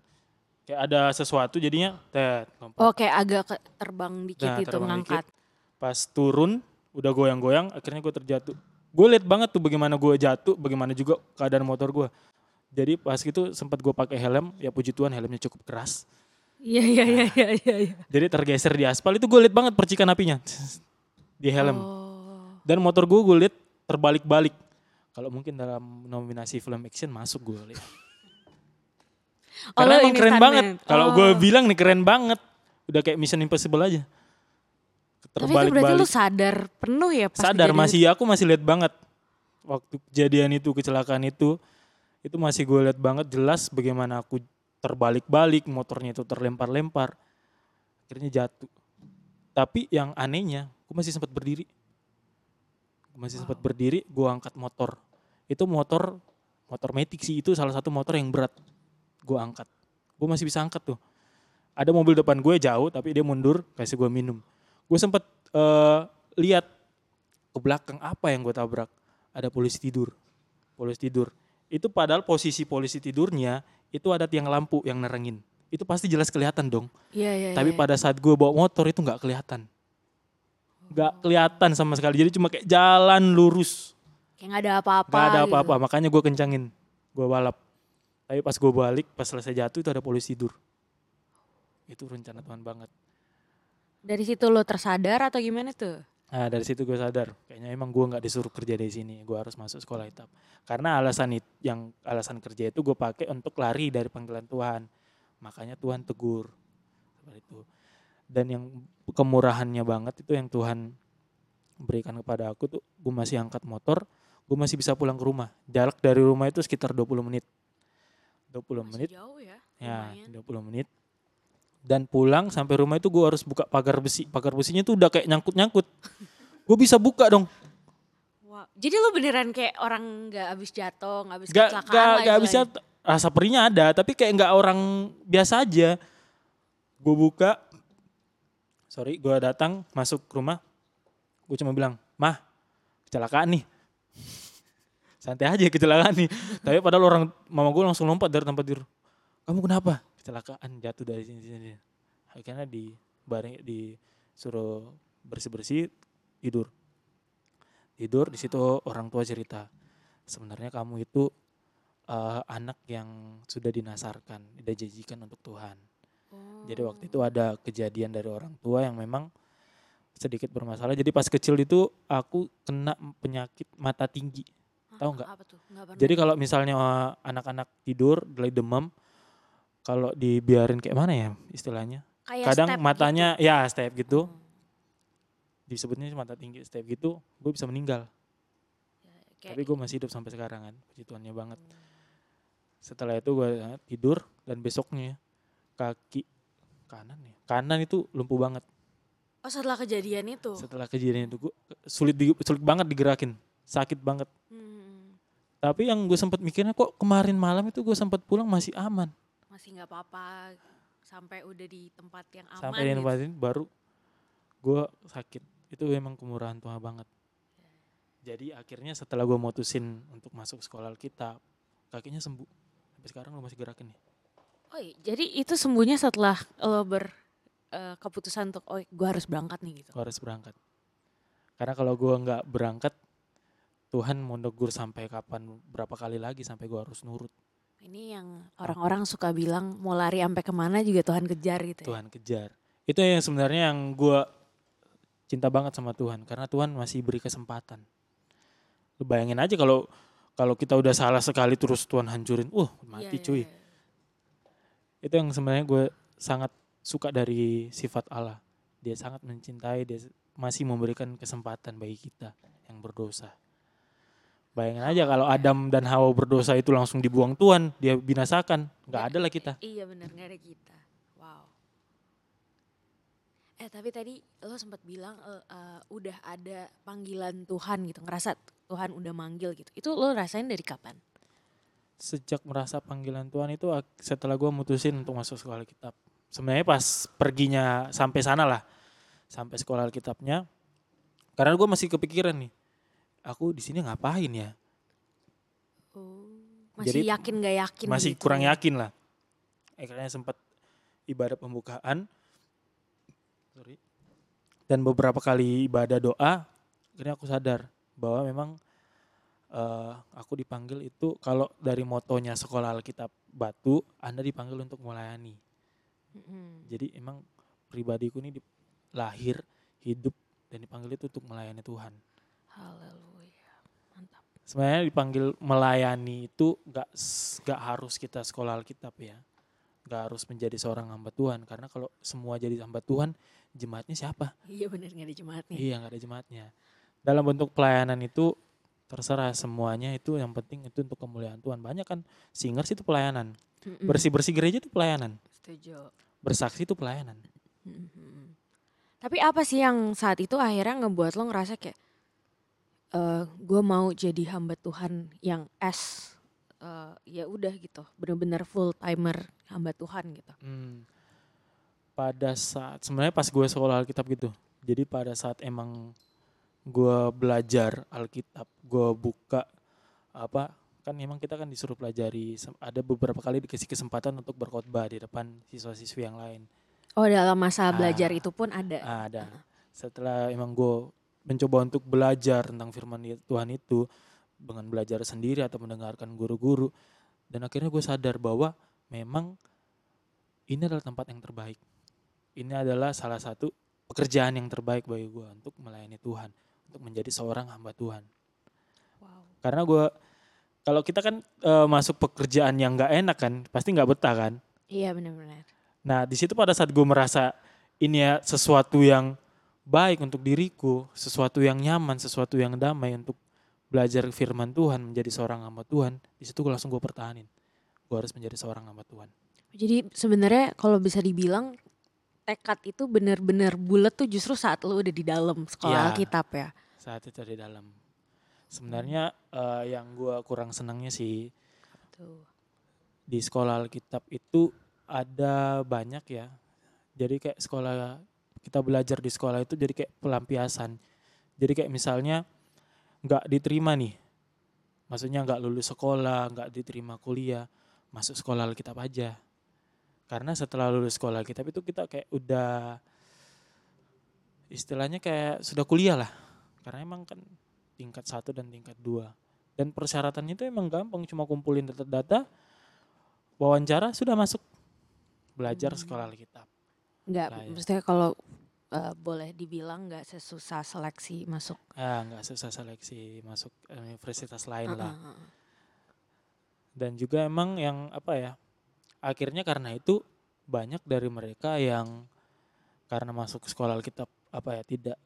S1: kayak ada sesuatu jadinya tet lompat.
S2: Oh kayak agak terbang dikit
S1: Nah,
S2: itu
S1: terbang
S2: ngangkat.
S1: pas turun udah goyang-goyang akhirnya gue terjatuh gue liat banget tuh bagaimana gue jatuh bagaimana juga keadaan motor gue jadi pas itu sempat gue pakai helm ya puji Tuhan helmnya cukup keras.
S2: Iya iya iya iya iya. iya.
S1: jadi tergeser di aspal itu gue liat banget percikan apinya. [tsk] Di helm.
S2: Oh.
S1: dan motor gue gue liat terbalik-balik. Kalau mungkin dalam nominasi film action masuk gue liat. [laughs]
S2: Oh,
S1: karena emang keren banget. Kalau
S2: Oh.
S1: gue bilang nih keren banget. Udah kayak Mission Impossible aja.
S2: Tapi itu berarti lu sadar penuh ya pas
S1: sadar masih aku masih lihat banget. Waktu kejadian itu kecelakaan itu itu masih gue lihat banget jelas bagaimana aku terbalik-balik motornya itu terlempar-lempar akhirnya jatuh. Tapi yang anehnya gue masih sempat berdiri. Gue masih sempat berdiri gue angkat motor. Itu motor motor metik sih itu salah satu motor yang berat. Gue angkat. Gue masih bisa angkat tuh. Ada mobil depan gue jauh tapi dia mundur kasih gue minum. Gue sempat eh, lihat ke belakang apa yang gue tabrak. Ada polisi tidur. Polisi tidur itu padahal posisi polisi tidurnya itu ada tiang lampu yang nerengin. Itu pasti jelas kelihatan dong.
S2: Iya, iya,
S1: tapi
S2: iya.
S1: pada saat gue bawa motor itu nggak kelihatan. Nggak kelihatan sama sekali. Jadi cuma kayak jalan lurus.
S2: Kayak gak ada apa-apa
S1: nggak ada
S2: gitu.
S1: apa-apa. Makanya gue kencangin gue balap. Tapi pas gue balik pas selesai jatuh itu ada polisi tidur. Itu rencana Tuhan banget.
S2: Dari situ lo tersadar atau gimana tuh?
S1: Nah dari situ gue sadar, kayaknya emang gue nggak disuruh kerja di sini, gue harus masuk sekolah hitam. Karena alasan itu, yang alasan kerja itu gue pakai untuk lari dari panggilan Tuhan, makanya Tuhan tegur seperti itu. Dan yang kemurahannya banget itu yang Tuhan berikan kepada aku tuh, gue masih angkat motor, gue masih bisa pulang ke rumah. Jarak dari rumah itu sekitar 20 menit, 20
S2: Masih
S1: menit,
S2: jauh ya.
S1: ya
S2: lumayan.
S1: 20 menit. Dan pulang sampai rumah itu gue harus buka pagar besi, pagar besinya tuh udah kayak nyangkut-nyangkut. gue bisa buka dong.
S2: Wah, Jadi lo beneran kayak orang nggak habis jatuh, nggak habis
S1: Gak,
S2: kecelakaan
S1: gak,
S2: lah
S1: gak bisa
S2: istilahnya.
S1: rasa perihnya ada, tapi kayak nggak orang biasa aja. Gue buka, sorry, gue datang masuk rumah, gue cuma bilang, mah kecelakaan nih. Santai aja kecelakaan nih. tapi padahal orang mama gue langsung lompat dari tempat tidur. Kamu kenapa? Kecelakaan jatuh dari sini sini. sini." Akhirnya di bareng disuruh bersih bersih tidur. Tidur di situ orang tua cerita sebenarnya kamu itu eh, anak yang sudah dinasarkan, dijanjikan untuk Tuhan. Jadi waktu itu ada kejadian dari orang tua yang memang sedikit bermasalah. Jadi pas kecil itu aku kena penyakit mata tinggi. Tahu nggak? Jadi kalau misalnya eh, anak-anak tidur, mulai demam, kalau dibiarin kayak mana ya istilahnya?
S2: Kayak
S1: Kadang
S2: step
S1: matanya
S2: gitu.
S1: ya step gitu,
S2: Hmm.
S1: disebutnya mata tinggi step gitu, gue bisa meninggal.
S2: Kayak-
S1: Tapi gue masih hidup sampai sekarang kan, puji Tuhannya banget. Setelah itu gue tidur dan besoknya kaki kanan ya, kanan itu lumpuh banget.
S2: Oh setelah kejadian itu.
S1: Setelah kejadian itu gue sulit di- sulit banget digerakin, sakit banget.
S2: Hmm,
S1: Tapi yang gue sempat mikirnya kok kemarin malam itu gue sempat pulang masih aman.
S2: Masih nggak apa-apa sampai udah di tempat yang aman.
S1: Sampai di
S2: gitu.
S1: ini baru gue sakit. Itu memang kemurahan Tuhan banget. Jadi akhirnya setelah gue mutusin untuk masuk sekolah Alkitab, kakinya sembuh. Sampai sekarang lo masih gerakin nih.
S2: Oh iya, jadi itu sembuhnya setelah lo ber eh, keputusan untuk oh gue harus berangkat nih gitu.
S1: gue harus berangkat. Karena kalau gue nggak berangkat, Tuhan mau negur sampai kapan, berapa kali lagi sampai gue harus nurut.
S2: Ini yang orang-orang suka bilang mau lari sampai ke mana juga Tuhan kejar gitu. Ya.
S1: Tuhan kejar. Itu yang sebenarnya yang gue cinta banget sama Tuhan, karena Tuhan masih beri kesempatan. Lu bayangin aja kalau kalau kita udah salah sekali terus Tuhan hancurin, wah mati
S2: Iya,
S1: cuy.
S2: iya, iya.
S1: Itu yang sebenarnya gue sangat suka dari sifat Allah. Dia sangat mencintai, dia masih memberikan kesempatan bagi kita yang berdosa. Bayangin aja kalau Adam dan Hawa berdosa itu langsung dibuang Tuhan, dia binasakan, nggak ada lah kita.
S2: Iya benar nggak ada kita. Wow. Eh tapi tadi lo sempat bilang eh, eh, udah ada panggilan Tuhan gitu, ngerasa Tuhan udah manggil gitu. Itu lo rasain dari kapan?
S1: Sejak merasa panggilan Tuhan itu setelah gue mutusin untuk masuk sekolah Alkitab. Sebenarnya pas perginya sampai sana lah, sampai sekolah Alkitabnya, karena gue masih kepikiran nih, aku di sini ngapain ya?
S2: Oh, masih
S1: Jadi,
S2: yakin gak yakin?
S1: masih
S2: gitu
S1: kurang
S2: ya?
S1: yakin lah. Akhirnya sempat ibadah pembukaan, sorry, dan beberapa kali ibadah doa, akhirnya aku sadar bahwa memang eh, aku dipanggil itu kalau dari motonya sekolah Alkitab Batu, Anda dipanggil untuk melayani.
S2: Mm-mm.
S1: Jadi emang pribadiku ini lahir, hidup dan dipanggil itu untuk melayani Tuhan.
S2: Haleluya.
S1: Sebenarnya dipanggil melayani itu gak, gak harus kita sekolah Alkitab ya. Gak harus menjadi seorang hamba Tuhan. Karena kalau semua jadi hamba Tuhan, jemaatnya siapa?
S2: Iya benar nggak ada jemaatnya.
S1: Iya gak ada jemaatnya. Dalam bentuk pelayanan itu, terserah semuanya itu yang penting itu untuk kemuliaan Tuhan banyak kan singers itu pelayanan bersih bersih gereja itu pelayanan
S2: Setuju.
S1: bersaksi itu pelayanan.
S2: Tapi apa sih yang saat itu akhirnya ngebuat lo ngerasa kayak eh gue mau jadi hamba Tuhan yang S eh, ya udah gitu bener-bener full timer hamba Tuhan gitu.
S1: Hmm. pada saat sebenarnya pas gue sekolah Alkitab gitu jadi pada saat emang gue belajar Alkitab gue buka apa kan emang kita kan disuruh pelajari ada beberapa kali dikasih kesempatan untuk berkhotbah di depan siswa-siswi yang lain
S2: Oh dalam masa
S1: Ah.
S2: belajar itu pun ada.
S1: Ah, ada setelah emang gue mencoba untuk belajar tentang firman Tuhan itu dengan belajar sendiri atau mendengarkan guru-guru dan akhirnya gue sadar bahwa memang ini adalah tempat yang terbaik ini adalah salah satu pekerjaan yang terbaik bagi gue untuk melayani Tuhan untuk menjadi seorang hamba Tuhan
S2: Wow.
S1: karena gue kalau kita kan eh, masuk pekerjaan yang nggak enak kan pasti nggak betah kan
S2: Iya benar-benar.
S1: Nah, di situ pada saat gue merasa ini ya sesuatu yang baik untuk diriku, sesuatu yang nyaman, sesuatu yang damai untuk belajar firman Tuhan, menjadi seorang hamba Tuhan, di situ gue langsung gue pertahanin. Gue harus menjadi seorang hamba Tuhan.
S2: Jadi sebenarnya kalau bisa dibilang tekad itu benar-benar bulat tuh justru saat lo udah di dalam sekolah
S1: Iya.
S2: Alkitab ya.
S1: Saat itu di dalam. Sebenarnya eh, yang gue kurang senangnya sih
S2: Tuh.
S1: di sekolah Alkitab itu ada banyak ya. Jadi kayak sekolah kita belajar di sekolah itu jadi kayak pelampiasan. Jadi kayak misalnya nggak diterima nih, maksudnya nggak lulus sekolah, nggak diterima kuliah, masuk sekolah Alkitab aja. Karena setelah lulus sekolah Alkitab itu kita kayak udah istilahnya kayak sudah kuliah lah. Karena emang kan tingkat satu dan tingkat dua. Dan persyaratannya itu emang gampang, cuma kumpulin data-data, wawancara sudah masuk belajar
S2: Hmm.
S1: sekolah Alkitab.
S2: Nggak,
S1: Lah, ya.
S2: maksudnya kalau eh, boleh dibilang nggak sesusah seleksi masuk.
S1: Ah, nggak susah seleksi masuk universitas lain lah.
S2: Heeh, heeh.
S1: Dan juga emang yang apa ya? Akhirnya karena itu banyak dari mereka yang karena masuk sekolah Alkitab apa ya tidak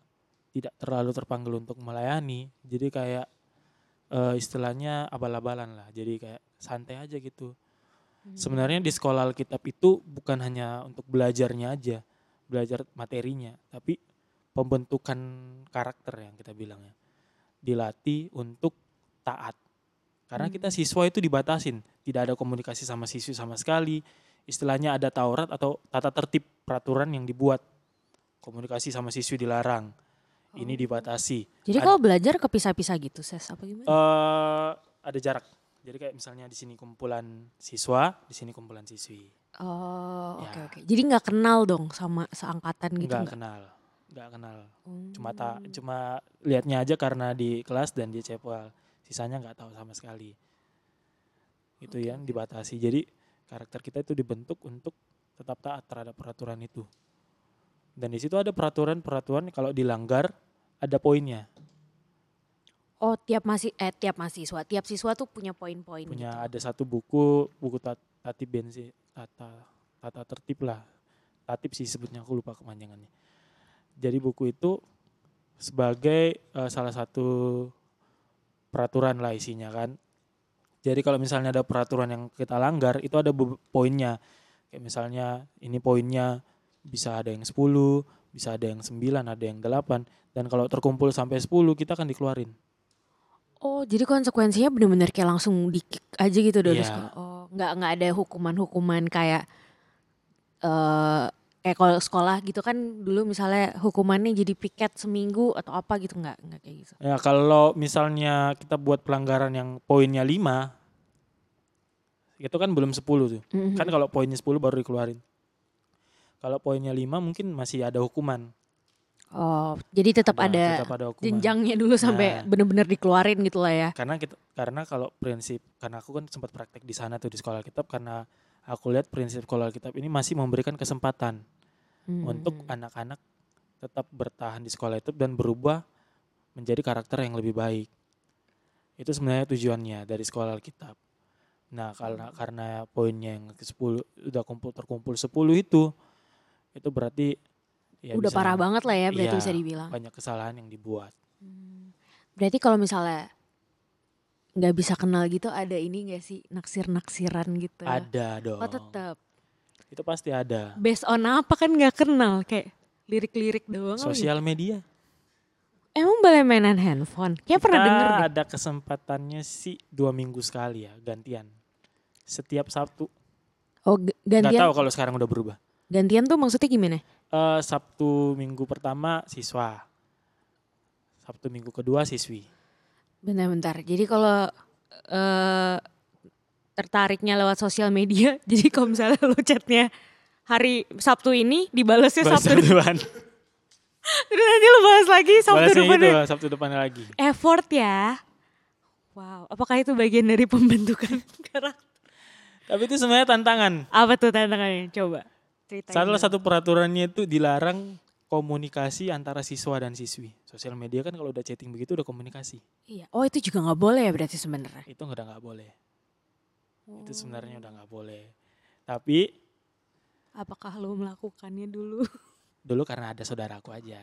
S1: tidak terlalu terpanggil untuk melayani. Jadi kayak eh, istilahnya abal-abalan lah. Jadi kayak santai aja gitu.
S2: Hmm.
S1: Sebenarnya di sekolah Alkitab itu bukan hanya untuk belajarnya aja, belajar materinya, tapi pembentukan karakter yang kita bilang ya. Dilatih untuk taat. Karena
S2: Hmm.
S1: kita siswa itu dibatasin, tidak ada komunikasi sama siswi sama sekali. Istilahnya ada Taurat atau tata tertib peraturan yang dibuat. Komunikasi sama siswi dilarang. Ini
S2: Oh.
S1: dibatasi.
S2: Jadi
S1: Ad-
S2: kalau belajar kepisah-pisah gitu, ses apa gimana?
S1: eh ada jarak. Jadi kayak misalnya di sini kumpulan siswa, di sini kumpulan siswi.
S2: oh,
S1: ya.
S2: oke oke. Jadi nggak kenal dong sama seangkatan gitu nggak?
S1: kenal, enggak kenal.
S2: Hmm.
S1: Cuma tak cuma lihatnya aja karena di kelas dan di cepal. Sisanya nggak tahu sama sekali. Itu
S2: Oke,
S1: yang
S2: oke.
S1: dibatasi. Jadi karakter kita itu dibentuk untuk tetap taat terhadap peraturan itu. Dan di situ ada peraturan-peraturan kalau dilanggar ada poinnya.
S2: Oh, tiap masih eh tiap mahasiswa, tiap siswa tuh punya poin-poin
S1: punya
S2: gitu.
S1: ada satu buku buku tat, tatib bensi tata tata tertib lah. Tatib sih sebutnya aku lupa kepanjangannya. Jadi buku itu sebagai eh, salah satu peraturan lah isinya kan. Jadi kalau misalnya ada peraturan yang kita langgar itu ada poinnya. Kayak misalnya ini poinnya bisa ada yang 10 bisa ada yang 9 ada yang 8 dan kalau terkumpul sampai 10 kita akan dikeluarin
S2: Oh, jadi konsekuensinya bener-bener kayak langsung di kick aja gitu dari
S1: Iya.
S2: sekolah. Oh, nggak nggak ada hukuman-hukuman kayak eh kayak kalau sekolah gitu kan dulu misalnya hukumannya jadi piket seminggu atau apa gitu nggak nggak kayak gitu.
S1: Ya kalau misalnya kita buat pelanggaran yang poinnya 5 itu kan belum 10 tuh.
S2: Mhm.
S1: Kan kalau poinnya 10 baru dikeluarin. Kalau poinnya 5 mungkin masih ada hukuman.
S2: Oh, jadi tetap ada,
S1: tetap ada hukuman.
S2: jenjangnya dulu sampai
S1: Nah.
S2: bener-bener dikeluarin gitu lah ya.
S1: Karena kita karena kalau prinsip karena aku kan sempat praktek di sana tuh di sekolah kitab karena aku lihat prinsip sekolah kitab ini masih memberikan kesempatan
S2: Hmm.
S1: untuk anak-anak tetap bertahan di sekolah itu dan berubah menjadi karakter yang lebih baik. Itu sebenarnya tujuannya dari sekolah Alkitab. Nah, karena karena poinnya yang ke-10 udah kumpul terkumpul 10 itu itu berarti ya
S2: udah
S1: bisa
S2: parah banget lah ya berarti
S1: Iya.
S2: bisa dibilang.
S1: banyak kesalahan yang dibuat.
S2: Hmm. Berarti kalau misalnya nggak bisa kenal gitu ada ini gak sih naksir-naksiran gitu?
S1: Ada dong.
S2: Oh tetap.
S1: Itu pasti ada.
S2: Based on apa kan nggak kenal kayak lirik-lirik doang. kali.
S1: Sosial media.
S2: Emang boleh mainan handphone? Kayak pernah
S1: Kita
S2: denger deh.
S1: ada kesempatannya sih dua minggu sekali ya gantian. Setiap Sabtu.
S2: Oh g-
S1: Gak
S2: gantian
S1: tahu kalau sekarang udah berubah.
S2: gantian tuh maksudnya gimana?
S1: Eh, Sabtu minggu pertama siswa. Sabtu minggu kedua siswi.
S2: Bentar-bentar. Jadi kalau eh tertariknya lewat sosial media, [laughs] jadi kalau misalnya lo chatnya hari Sabtu ini dibalasnya
S1: Balas
S2: Sabtu
S1: depan.
S2: Terus [laughs] nanti lo bahas lagi Sabtu
S1: Balasnya itu
S2: depannya.
S1: Sabtu depannya lagi.
S2: Effort ya. Wow, apakah itu bagian dari pembentukan [laughs] karakter?
S1: Tapi itu sebenarnya tantangan.
S2: Apa tuh tantangannya? Coba ceritain.
S1: Salah satu peraturannya itu dilarang komunikasi antara siswa dan siswi. Sosial media kan kalau udah chatting begitu udah komunikasi.
S2: Iya. Oh itu juga nggak boleh ya berarti sebenarnya.
S1: Itu udah nggak boleh. Itu sebenarnya udah nggak boleh. Tapi
S2: Apakah lo melakukannya dulu? [laughs]
S1: dulu karena ada saudaraku aja.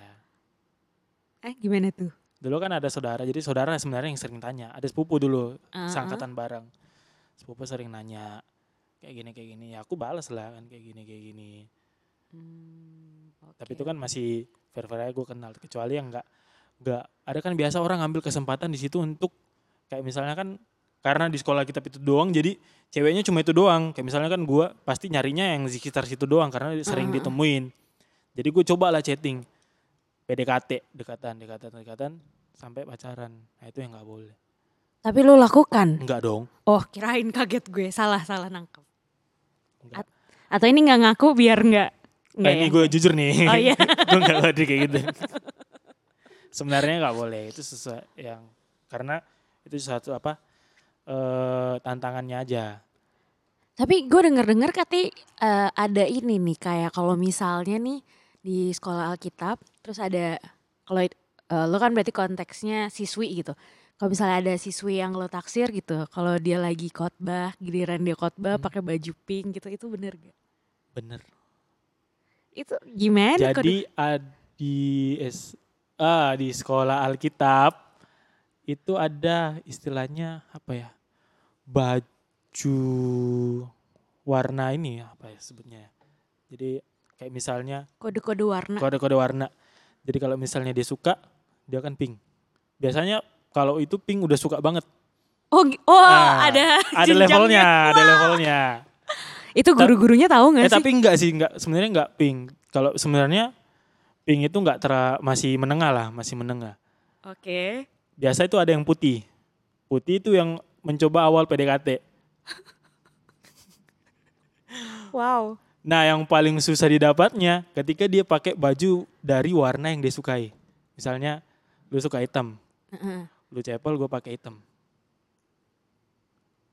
S2: eh gimana tuh?
S1: Dulu kan ada saudara, jadi saudara sebenarnya yang sering tanya. Ada sepupu dulu,
S2: Ah,
S1: seangkatan bareng. Sepupu sering nanya, kayak gini, kayak gini. Ya aku balas lah kan, kayak gini, kayak gini.
S2: Hmm,
S1: Tapi
S2: oke.
S1: itu kan masih fair-fair aja gue kenal. Kecuali yang nggak, nggak. Ada kan biasa orang ngambil kesempatan di situ untuk, kayak misalnya kan, karena di sekolah kita itu doang, jadi ceweknya cuma itu doang. Kayak misalnya kan gue pasti nyarinya yang di sekitar situ doang, karena sering
S2: Ah.
S1: ditemuin. Jadi gue coba lah chatting. PDKT, dekatan, dekatan, dekatan, sampai pacaran. Nah itu yang nggak boleh.
S2: Tapi lo lakukan?
S1: Enggak dong.
S2: Oh kirain kaget gue. Salah salah nangkep.
S1: Enggak.
S2: Atau ini nggak ngaku biar nggak?
S1: Nah, ini
S2: ya?
S1: gue jujur nih.
S2: Oh iya. [laughs]
S1: gue nggak ngerti kayak gitu. Sebenarnya nggak boleh. Itu sesuatu yang karena itu satu apa eh tantangannya aja.
S2: Tapi gue denger-denger katanya eh, ada ini nih kayak kalau misalnya nih di sekolah Alkitab terus ada kalau eh, lo kan berarti konteksnya siswi gitu. Kalau misalnya ada siswi yang lo taksir gitu, kalau dia lagi khotbah, giliran dia khotbah
S1: Hmm.
S2: pakai baju pink gitu, itu bener gak?
S1: Bener.
S2: Itu gimana?
S1: Jadi ad- di S, ah, di sekolah Alkitab itu ada istilahnya apa ya? Baju warna ini ya, apa ya sebutnya ya. Jadi kayak misalnya
S2: kode-kode warna.
S1: kode-kode warna. Jadi kalau misalnya dia suka, dia kan pink. Biasanya kalau itu pink udah suka banget.
S2: Oh, oh
S1: Nah,
S2: ada
S1: Ada levelnya, ada levelnya.
S2: Itu guru-gurunya tahu nggak
S1: Eh
S2: sih?
S1: tapi enggak sih, enggak sebenarnya enggak pink. Kalau sebenarnya pink itu enggak tera, masih menengah lah, masih menengah.
S2: Oke.
S1: Biasa itu ada yang putih. Putih itu yang mencoba awal PDKT. [laughs]
S2: Wow.
S1: Nah, yang paling susah didapatnya ketika dia pakai baju dari warna yang dia sukai. Misalnya lu suka hitam,
S2: Heeh.
S1: Lu cepel gue pakai hitam.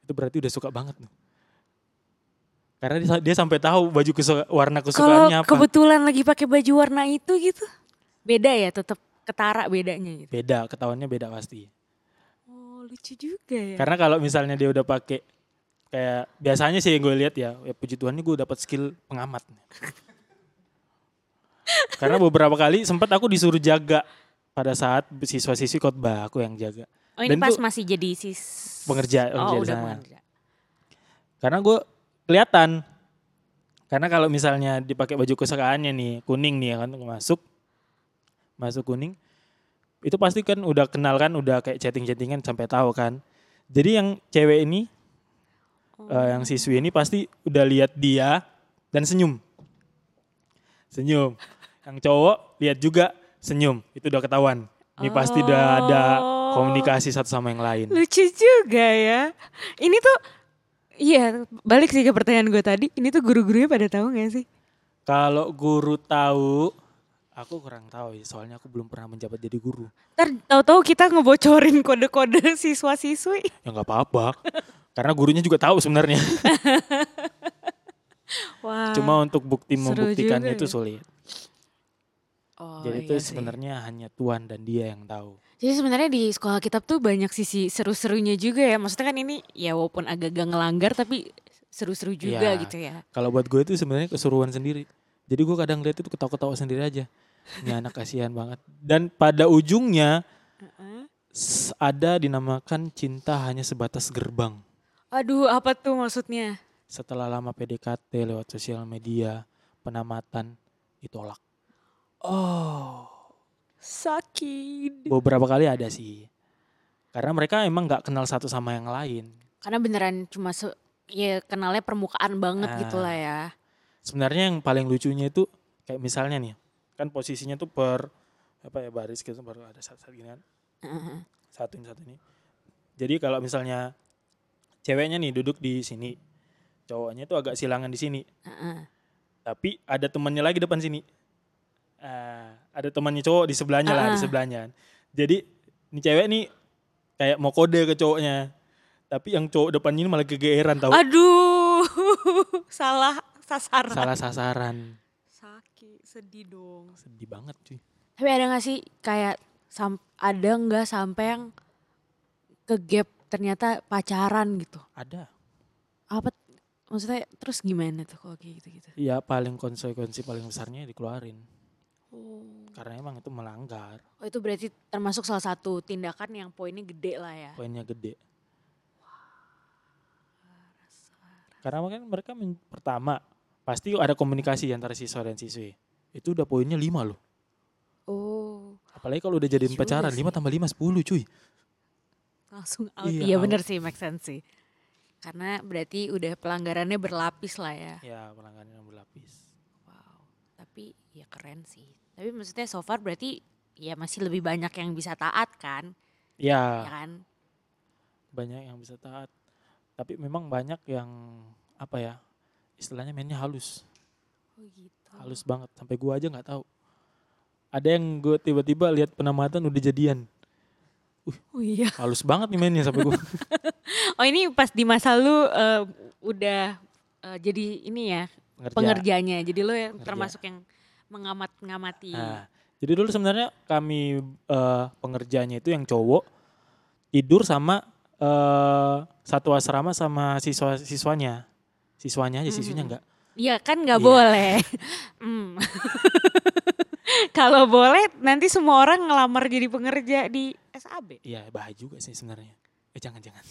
S1: Itu berarti udah suka banget tuh. Karena dia, dia sampai tahu baju kesuka, warna
S2: Kalau
S1: kesukaannya apa.
S2: kebetulan lagi pakai baju warna itu gitu, beda ya, tetap ketara bedanya gitu.
S1: Beda, ketahuannya beda pasti.
S2: Oh lucu juga ya.
S1: Karena kalau misalnya dia udah pakai kayak biasanya sih yang gue lihat ya, ya puji Tuhan gue dapat skill pengamat. Karena beberapa kali sempat aku disuruh jaga pada saat siswa-siswi khotbah aku yang jaga.
S2: Oh ini
S1: dan
S2: pas masih jadi sis.
S1: Pengerja, pengerja
S2: Oh
S1: di
S2: udah pengerja.
S1: Karena gue kelihatan. Karena kalau misalnya dipakai baju kesukaannya nih, kuning nih ya kan masuk masuk kuning. Itu pasti kan udah kenal kan, udah kayak chatting-chattingan sampai tahu kan. Jadi yang cewek ini eh, yang siswi ini pasti udah lihat dia dan senyum. Senyum. Yang cowok lihat juga senyum. Itu udah ketahuan. Ini pasti udah ada
S2: Oh.
S1: komunikasi satu sama yang lain.
S2: Lucu juga ya. Ini tuh, iya balik sih ke pertanyaan gue tadi. Ini tuh guru-gurunya pada tahu gak sih?
S1: Kalau guru tahu, aku kurang tahu ya, soalnya aku belum pernah menjabat jadi guru.
S2: Ntar tahu-tahu kita ngebocorin kode-kode [laughs] siswa-siswi.
S1: Ya nggak apa-apa, karena gurunya juga tahu sebenarnya. [laughs]
S2: Wah.
S1: Cuma untuk bukti membuktikannya itu
S2: ya.
S1: sulit.
S2: Oh,
S1: jadi
S2: iya
S1: itu
S2: sih.
S1: sebenarnya hanya Tuhan dan Dia yang tahu.
S2: Jadi sebenarnya di sekolah kitab tuh banyak sisi seru-serunya juga ya. Maksudnya kan ini ya walaupun agak-agak ngelanggar tapi seru-seru juga
S1: Iya.
S2: gitu ya.
S1: Kalau buat gue itu sebenarnya keseruan sendiri. Jadi gue kadang lihat itu ketawa-ketawa sendiri aja. Ini anak kasihan banget. Dan pada ujungnya s- ada dinamakan cinta hanya sebatas gerbang.
S2: Aduh, apa tuh maksudnya?
S1: Setelah lama PDKT lewat sosial media, penamatan ditolak. Oh,
S2: Sakit.
S1: beberapa kali ada sih. Karena mereka emang nggak kenal satu sama yang lain.
S2: Karena beneran cuma se ya kenalnya permukaan banget
S1: Ah.
S2: gitu lah ya.
S1: Sebenarnya yang paling lucunya itu kayak misalnya nih, kan posisinya tuh per apa ya baris gitu baru ada satu gini kan.
S2: Heeh.
S1: Satu ini satu ini. Jadi kalau misalnya ceweknya nih duduk di sini, cowoknya tuh agak silangan di sini.
S2: Heeh.
S1: Tapi ada temannya lagi depan sini. Ah, ada temannya cowok di sebelahnya lah, di
S2: Ah.
S1: sebelahnya. Jadi ini cewek nih kayak mau kode ke cowoknya. Tapi yang cowok depan ini malah kegeeran tahu.
S2: Aduh, [laughs] salah sasaran.
S1: Salah sasaran.
S2: Sakit, sedih dong.
S1: Sedih banget cuy.
S2: Tapi ada gak sih kayak sam ada nggak sampai yang ke gap ternyata pacaran gitu?
S1: Ada.
S2: Apa maksudnya terus gimana tuh kalau kayak gitu-gitu?
S1: Iya paling konsekuensi paling besarnya dikeluarin.
S2: Oh.
S1: Karena emang itu melanggar.
S2: oh itu berarti termasuk salah satu tindakan yang poinnya gede lah ya.
S1: Poinnya gede. Karena kan mereka men- pertama pasti ada komunikasi antara siswa dan siswi. Itu udah poinnya 5 loh.
S2: Oh,
S1: Apalagi kalau udah jadiin
S2: Juga
S1: pacaran. 5 tambah 5 10 cuy.
S2: langsung out.
S1: Iya,
S2: Iya, bener sih, make sense sih. Karena berarti udah pelanggarannya berlapis lah ya.
S1: Ya pelanggaran yang berlapis.
S2: Wow, tapi ya keren sih. Tapi maksudnya so far berarti ya masih lebih banyak yang bisa taat kan? Ya
S1: Ya
S2: kan?
S1: banyak yang bisa taat. Tapi memang banyak yang apa ya istilahnya mainnya halus.
S2: Oh gitu.
S1: Halus banget. Sampai gua aja nggak tahu. Ada yang gue tiba-tiba lihat penamatan udah jadian.
S2: Oh iya.
S1: Halus banget nih mainnya sampai gua. [laughs]
S2: Oh ini pas di masa lu eh, udah eh, jadi ini ya
S1: Pengerja.
S2: pengerjanya. Jadi lu yang
S1: Pengerja.
S2: termasuk yang mengamat-ngamati.
S1: Nah, jadi dulu sebenarnya kami eh, pengerjanya itu yang cowok tidur sama eh, satu asrama sama siswa siswanya. Siswanya aja, siswinya
S2: Mhm.
S1: enggak.
S2: Iya kan nggak
S1: Iya.
S2: boleh. Hmm. [laughs] Kalau boleh nanti semua orang ngelamar jadi pengerja di SAB.
S1: Iya, bahaya juga sih sebenarnya. Eh jangan-jangan.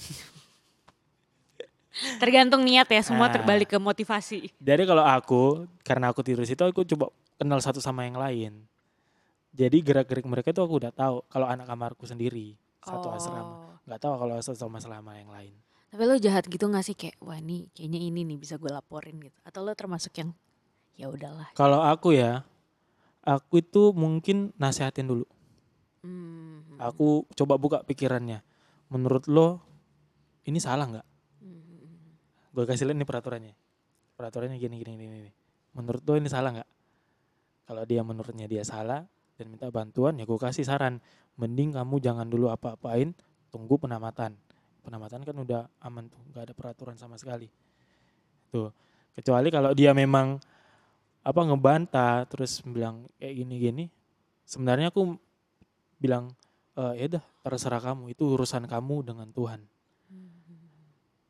S2: Tergantung niat ya, semua
S1: Ah.
S2: terbalik ke motivasi.
S1: Jadi kalau aku, karena aku tidur situ, aku coba kenal satu sama yang lain. Jadi gerak-gerik mereka itu aku udah tahu. Kalau anak kamarku sendiri, satu asrama.
S2: Oh.
S1: Nggak tahu kalau sama selama yang lain.
S2: Tapi lo jahat gitu gak sih kayak wah ini kayaknya ini nih bisa gue laporin gitu. Atau lo termasuk yang ya udahlah.
S1: Kalau aku ya, aku itu mungkin nasehatin dulu.
S2: Hmm.
S1: Aku coba buka pikirannya. Menurut lo, ini salah nggak?
S2: Hmm.
S1: Gue kasih lihat nih peraturannya. Peraturannya gini, gini, gini, gini. Menurut lo ini salah nggak? Kalau dia menurutnya dia salah dan minta bantuan, ya gue kasih saran. Mending kamu jangan dulu apa-apain, tunggu penamatan. Penamatan kan udah aman tuh, nggak ada peraturan sama sekali. Tuh, kecuali kalau dia memang apa ngebantah terus bilang kayak gini-gini, sebenarnya aku bilang e, ya udah terserah kamu, itu urusan kamu dengan Tuhan.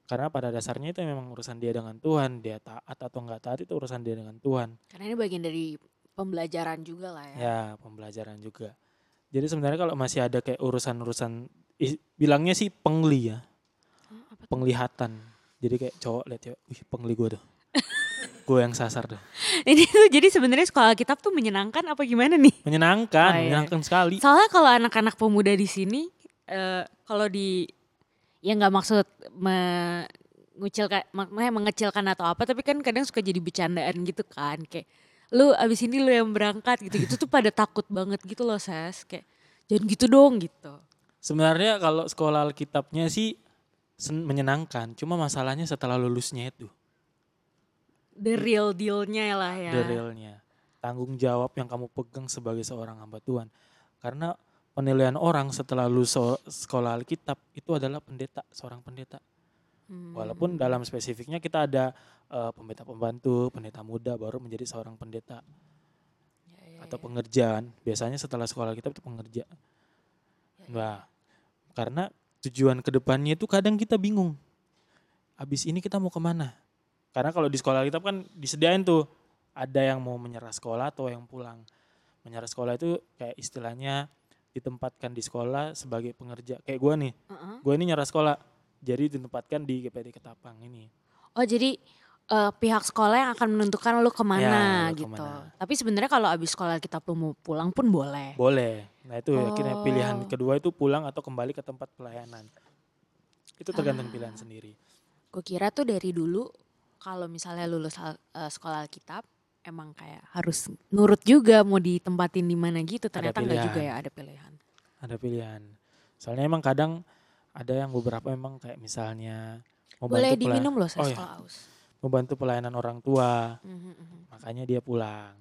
S1: Karena pada dasarnya itu memang urusan dia dengan Tuhan, dia taat atau enggak taat itu urusan dia dengan Tuhan.
S2: Karena ini bagian dari pembelajaran juga lah ya.
S1: Ya, pembelajaran juga. Jadi sebenarnya kalau masih ada kayak urusan-urusan bilangnya sih pengli ya,
S2: apa
S1: penglihatan. Jadi kayak cowok lihat ya, wih pengli gue tuh. [laughs] gue yang sasar tuh.
S2: Ini tuh jadi sebenarnya sekolah kitab tuh menyenangkan apa gimana nih?
S1: Menyenangkan,
S2: Oh, iya.
S1: menyenangkan sekali.
S2: Soalnya kalau anak-anak pemuda di sini, eh, kalau di ya nggak maksud mengucilkan, makanya mengecilkan atau apa, tapi kan kadang suka jadi bercandaan gitu kan, kayak lu abis ini lu yang berangkat gitu-gitu tuh pada takut banget gitu loh ses, kayak jangan gitu dong gitu.
S1: Sebenarnya kalau sekolah Alkitabnya sih menyenangkan, cuma masalahnya setelah lulusnya itu,
S2: The real dealnya lah ya.
S1: the realnya. Tanggung jawab yang kamu pegang sebagai seorang hamba Tuhan. Karena penilaian orang setelah lulus sekolah Alkitab itu adalah pendeta, seorang pendeta.
S2: Hmm.
S1: Walaupun dalam spesifiknya kita ada eh, pendeta pembantu, pendeta muda baru menjadi seorang pendeta
S2: Ya, ya,
S1: atau
S2: ya.
S1: pengerjaan. Biasanya setelah sekolah Alkitab itu pengerja. Nah, karena tujuan ke depannya itu kadang kita bingung. Abis ini kita mau ke mana? Karena kalau di sekolah Alkitab kan disediain tuh ada yang mau menyerah sekolah atau yang pulang. Menyerah sekolah itu kayak istilahnya ditempatkan di sekolah sebagai pengerja. Kayak gue nih,
S2: Heeh.
S1: gue ini nyerah sekolah, jadi ditempatkan di GPD Ketapang ini.
S2: Oh jadi eh, pihak sekolah yang akan menentukan lu ke
S1: mana Ya,
S2: gitu.
S1: ke mana.
S2: Tapi sebenarnya kalau abis sekolah kita mau pulang pun boleh.
S1: Boleh. Nah itu akhirnya pilihan
S2: Oh.
S1: kedua itu pulang atau kembali ke tempat pelayanan. Itu tergantung
S2: Ah.
S1: pilihan sendiri.
S2: Gue kira tuh dari dulu kalau misalnya lulus eh, sekolah Alkitab emang kayak harus nurut juga mau ditempatin di mana gitu. Ternyata enggak juga ya ada pilihan.
S1: Ada pilihan. Soalnya emang kadang ada yang beberapa emang kayak misalnya mau
S2: Boleh diminum loh saya
S1: Oh, iya.
S2: aus.
S1: mau bantu pelayanan orang tua,
S2: Mhm, mhm.
S1: makanya dia pulang.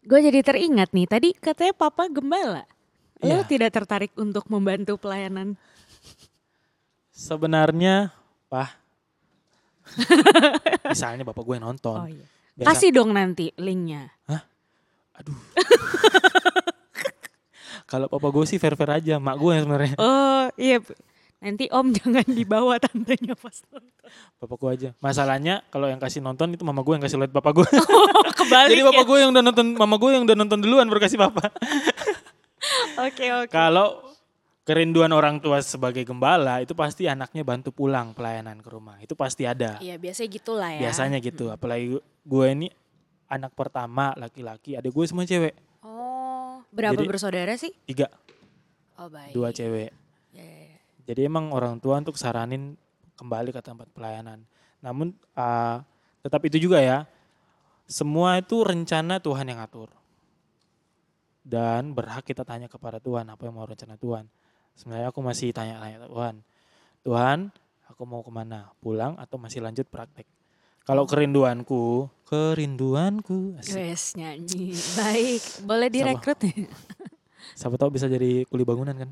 S2: Gue jadi teringat nih, tadi katanya papa gembala. Lo
S1: Iya.
S2: tidak tertarik untuk membantu pelayanan?
S1: Sebenarnya, Pah, [laughs] misalnya bapak gue nonton,
S2: Oh iya.
S1: biasa,
S2: Kasih dong nanti linknya.
S1: aduh. [laughs] Kalau papa gue sih fair-fair aja, mak gue yang sebenarnya.
S2: Oh iya. Nanti om jangan dibawa tantenya pas nonton.
S1: Bapak gue aja. Masalahnya kalau yang kasih nonton itu mama gue yang kasih lihat bapak gue. [laughs]
S2: Kebalik
S1: Jadi
S2: ya.
S1: bapak gue yang udah nonton, mama gue yang udah nonton duluan baru kasih bapak. [laughs]
S2: Oke oke.
S1: Kalau kerinduan orang tua sebagai gembala itu pasti anaknya bantu pulang pelayanan ke rumah. Itu pasti ada.
S2: Iya biasanya gitulah ya.
S1: Biasanya gitu. Apalagi gue ini anak pertama laki-laki, ada gue semua cewek.
S2: Oh berapa
S1: Jadi-
S2: bersaudara sih?
S1: Tiga,
S2: Oh baik.
S1: dua cewek.
S2: Ya, ya, ya.
S1: Jadi emang orang tua untuk saranin kembali ke tempat pelayanan. Namun uh, tetap itu juga ya, semua itu rencana Tuhan yang atur. Dan berhak kita tanya kepada Tuhan apa yang mau rencana Tuhan. Sebenarnya aku masih tanya-tanya Tuhan. Tuhan, aku mau ke mana? Pulang atau masih lanjut praktek? Kalau kerinduanku, kerinduanku.
S2: Wes nyanyi. Baik. Boleh direkrut nih. [laughs]
S1: siapa tahu bisa jadi kuli bangunan kan?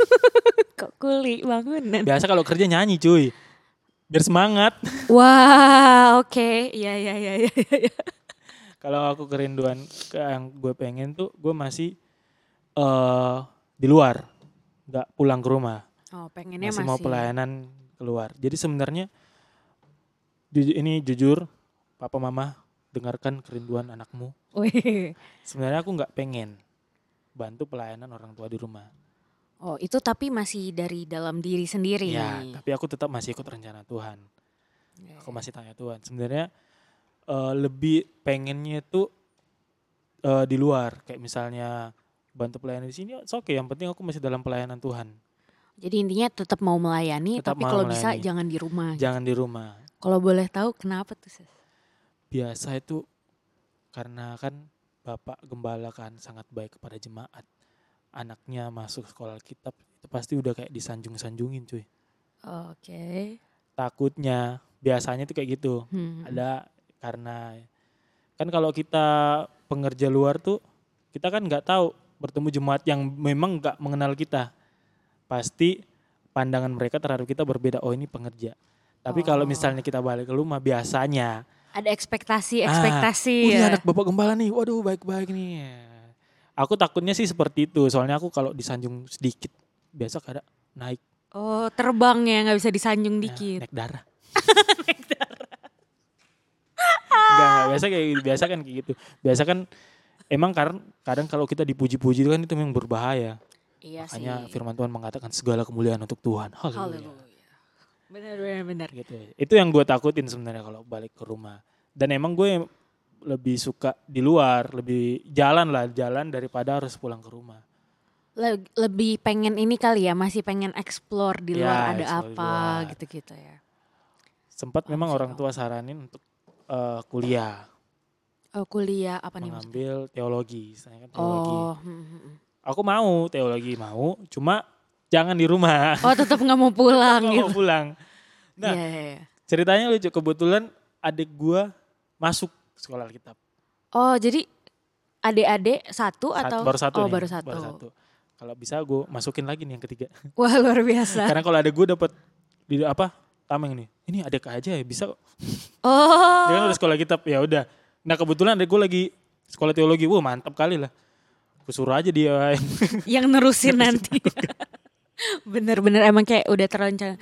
S1: [laughs]
S2: Kok kuli bangunan.
S1: Biasa kalau kerja nyanyi cuy, biar semangat.
S2: Wah oke. Iya iya iya iya. iya.
S1: kalau aku kerinduan ke yang gue pengen tuh gue masih eh di luar nggak pulang ke rumah
S2: Oh pengennya
S1: masih,
S2: masih.
S1: mau pelayanan keluar jadi sebenarnya ju- ini jujur papa mama dengarkan kerinduan anakmu.
S2: Wih.
S1: sebenarnya aku nggak pengen bantu pelayanan orang tua di rumah.
S2: Oh itu tapi masih dari dalam diri sendiri.
S1: ya tapi aku tetap masih ikut rencana Tuhan.
S2: Iya,
S1: aku masih tanya Tuhan. Sebenarnya eh, lebih pengennya itu eh, di luar. Kayak misalnya bantu pelayanan di sini oke yang penting aku masih dalam pelayanan Tuhan.
S2: Jadi intinya tetap mau melayani,
S1: Tetap
S2: tapi
S1: mau
S2: kalau bisa
S1: melayani.
S2: jangan di rumah.
S1: jangan di rumah
S2: Kalau boleh tahu kenapa tuh? Sis?
S1: biasa itu karena kan bapak gembala kan sangat baik kepada jemaat anaknya masuk sekolah kitab itu pasti udah kayak disanjung-sanjungin cuy
S2: Oke.
S1: takutnya biasanya tuh kayak gitu
S2: Hmm.
S1: ada karena kan kalau kita pengerja luar tuh kita kan nggak tahu bertemu jemaat yang memang nggak mengenal kita pasti pandangan mereka terhadap kita berbeda oh ini pengerja tapi kalau
S2: Oh.
S1: misalnya kita balik ke rumah biasanya
S2: Ada ekspektasi,
S1: Ah,
S2: ekspektasi.
S1: "Oh, ini
S2: ya.
S1: anak bapak gembala nih waduh baik-baik nih aku takutnya sih seperti itu soalnya aku kalau disanjung sedikit biasa kada naik
S2: Oh terbang ya nggak bisa disanjung
S1: ya,
S2: dikit.
S1: naik darah [laughs] Enggak, enggak, biasa kayak gitu. biasa kan kayak gitu. Biasa kan emang kadang kadang kalau kita dipuji-puji itu kan itu memang berbahaya.
S2: Iya
S1: Makanya
S2: sih.
S1: firman Tuhan mengatakan segala kemuliaan untuk Tuhan. Haleluya.
S2: Haleluya. Benar benar benar.
S1: Gitu. Itu yang gue takutin sebenarnya kalau balik ke rumah. Dan emang gue lebih suka di luar, lebih jalan lah, jalan daripada harus pulang ke rumah.
S2: Le- lebih pengen ini kali ya, masih pengen explore di
S1: Ya,
S2: luar ada
S1: explore di
S2: apa gitu-gitu ya.
S1: Sempat memang
S2: Masuk
S1: orang tua saranin untuk eh, kuliah,
S2: Oh kuliah apa nih maksudnya?
S1: mengambil teologi, istilahnya kan teologi.
S2: Oh, hmm, hmm, hmm.
S1: Aku mau teologi mau, cuma jangan di rumah.
S2: oh tetap nggak mau pulang [laughs] gitu.
S1: mau pulang. Nah,
S2: Iya, iya, iya.
S1: ceritanya lucu kebetulan adik gua masuk sekolah Alkitab.
S2: Oh jadi adik-adik satu
S1: Sat-
S2: atau
S1: baru satu
S2: oh
S1: nih,
S2: baru satu.
S1: Kalau bisa gue masukin lagi nih yang ketiga. [laughs]
S2: Wah luar biasa.
S1: Karena kalau adik gue dapat di apa? Tameng nih. Ini adik aja ya bisa kok.
S2: Oh
S1: Dia kan udah sekolah kitab ya udah. Nah kebetulan adik gue lagi sekolah teologi. Wah mantap kali lah. Gue suruh aja dia.
S2: yang nerusin [laughs] nanti. Bener-bener emang kayak udah terencana.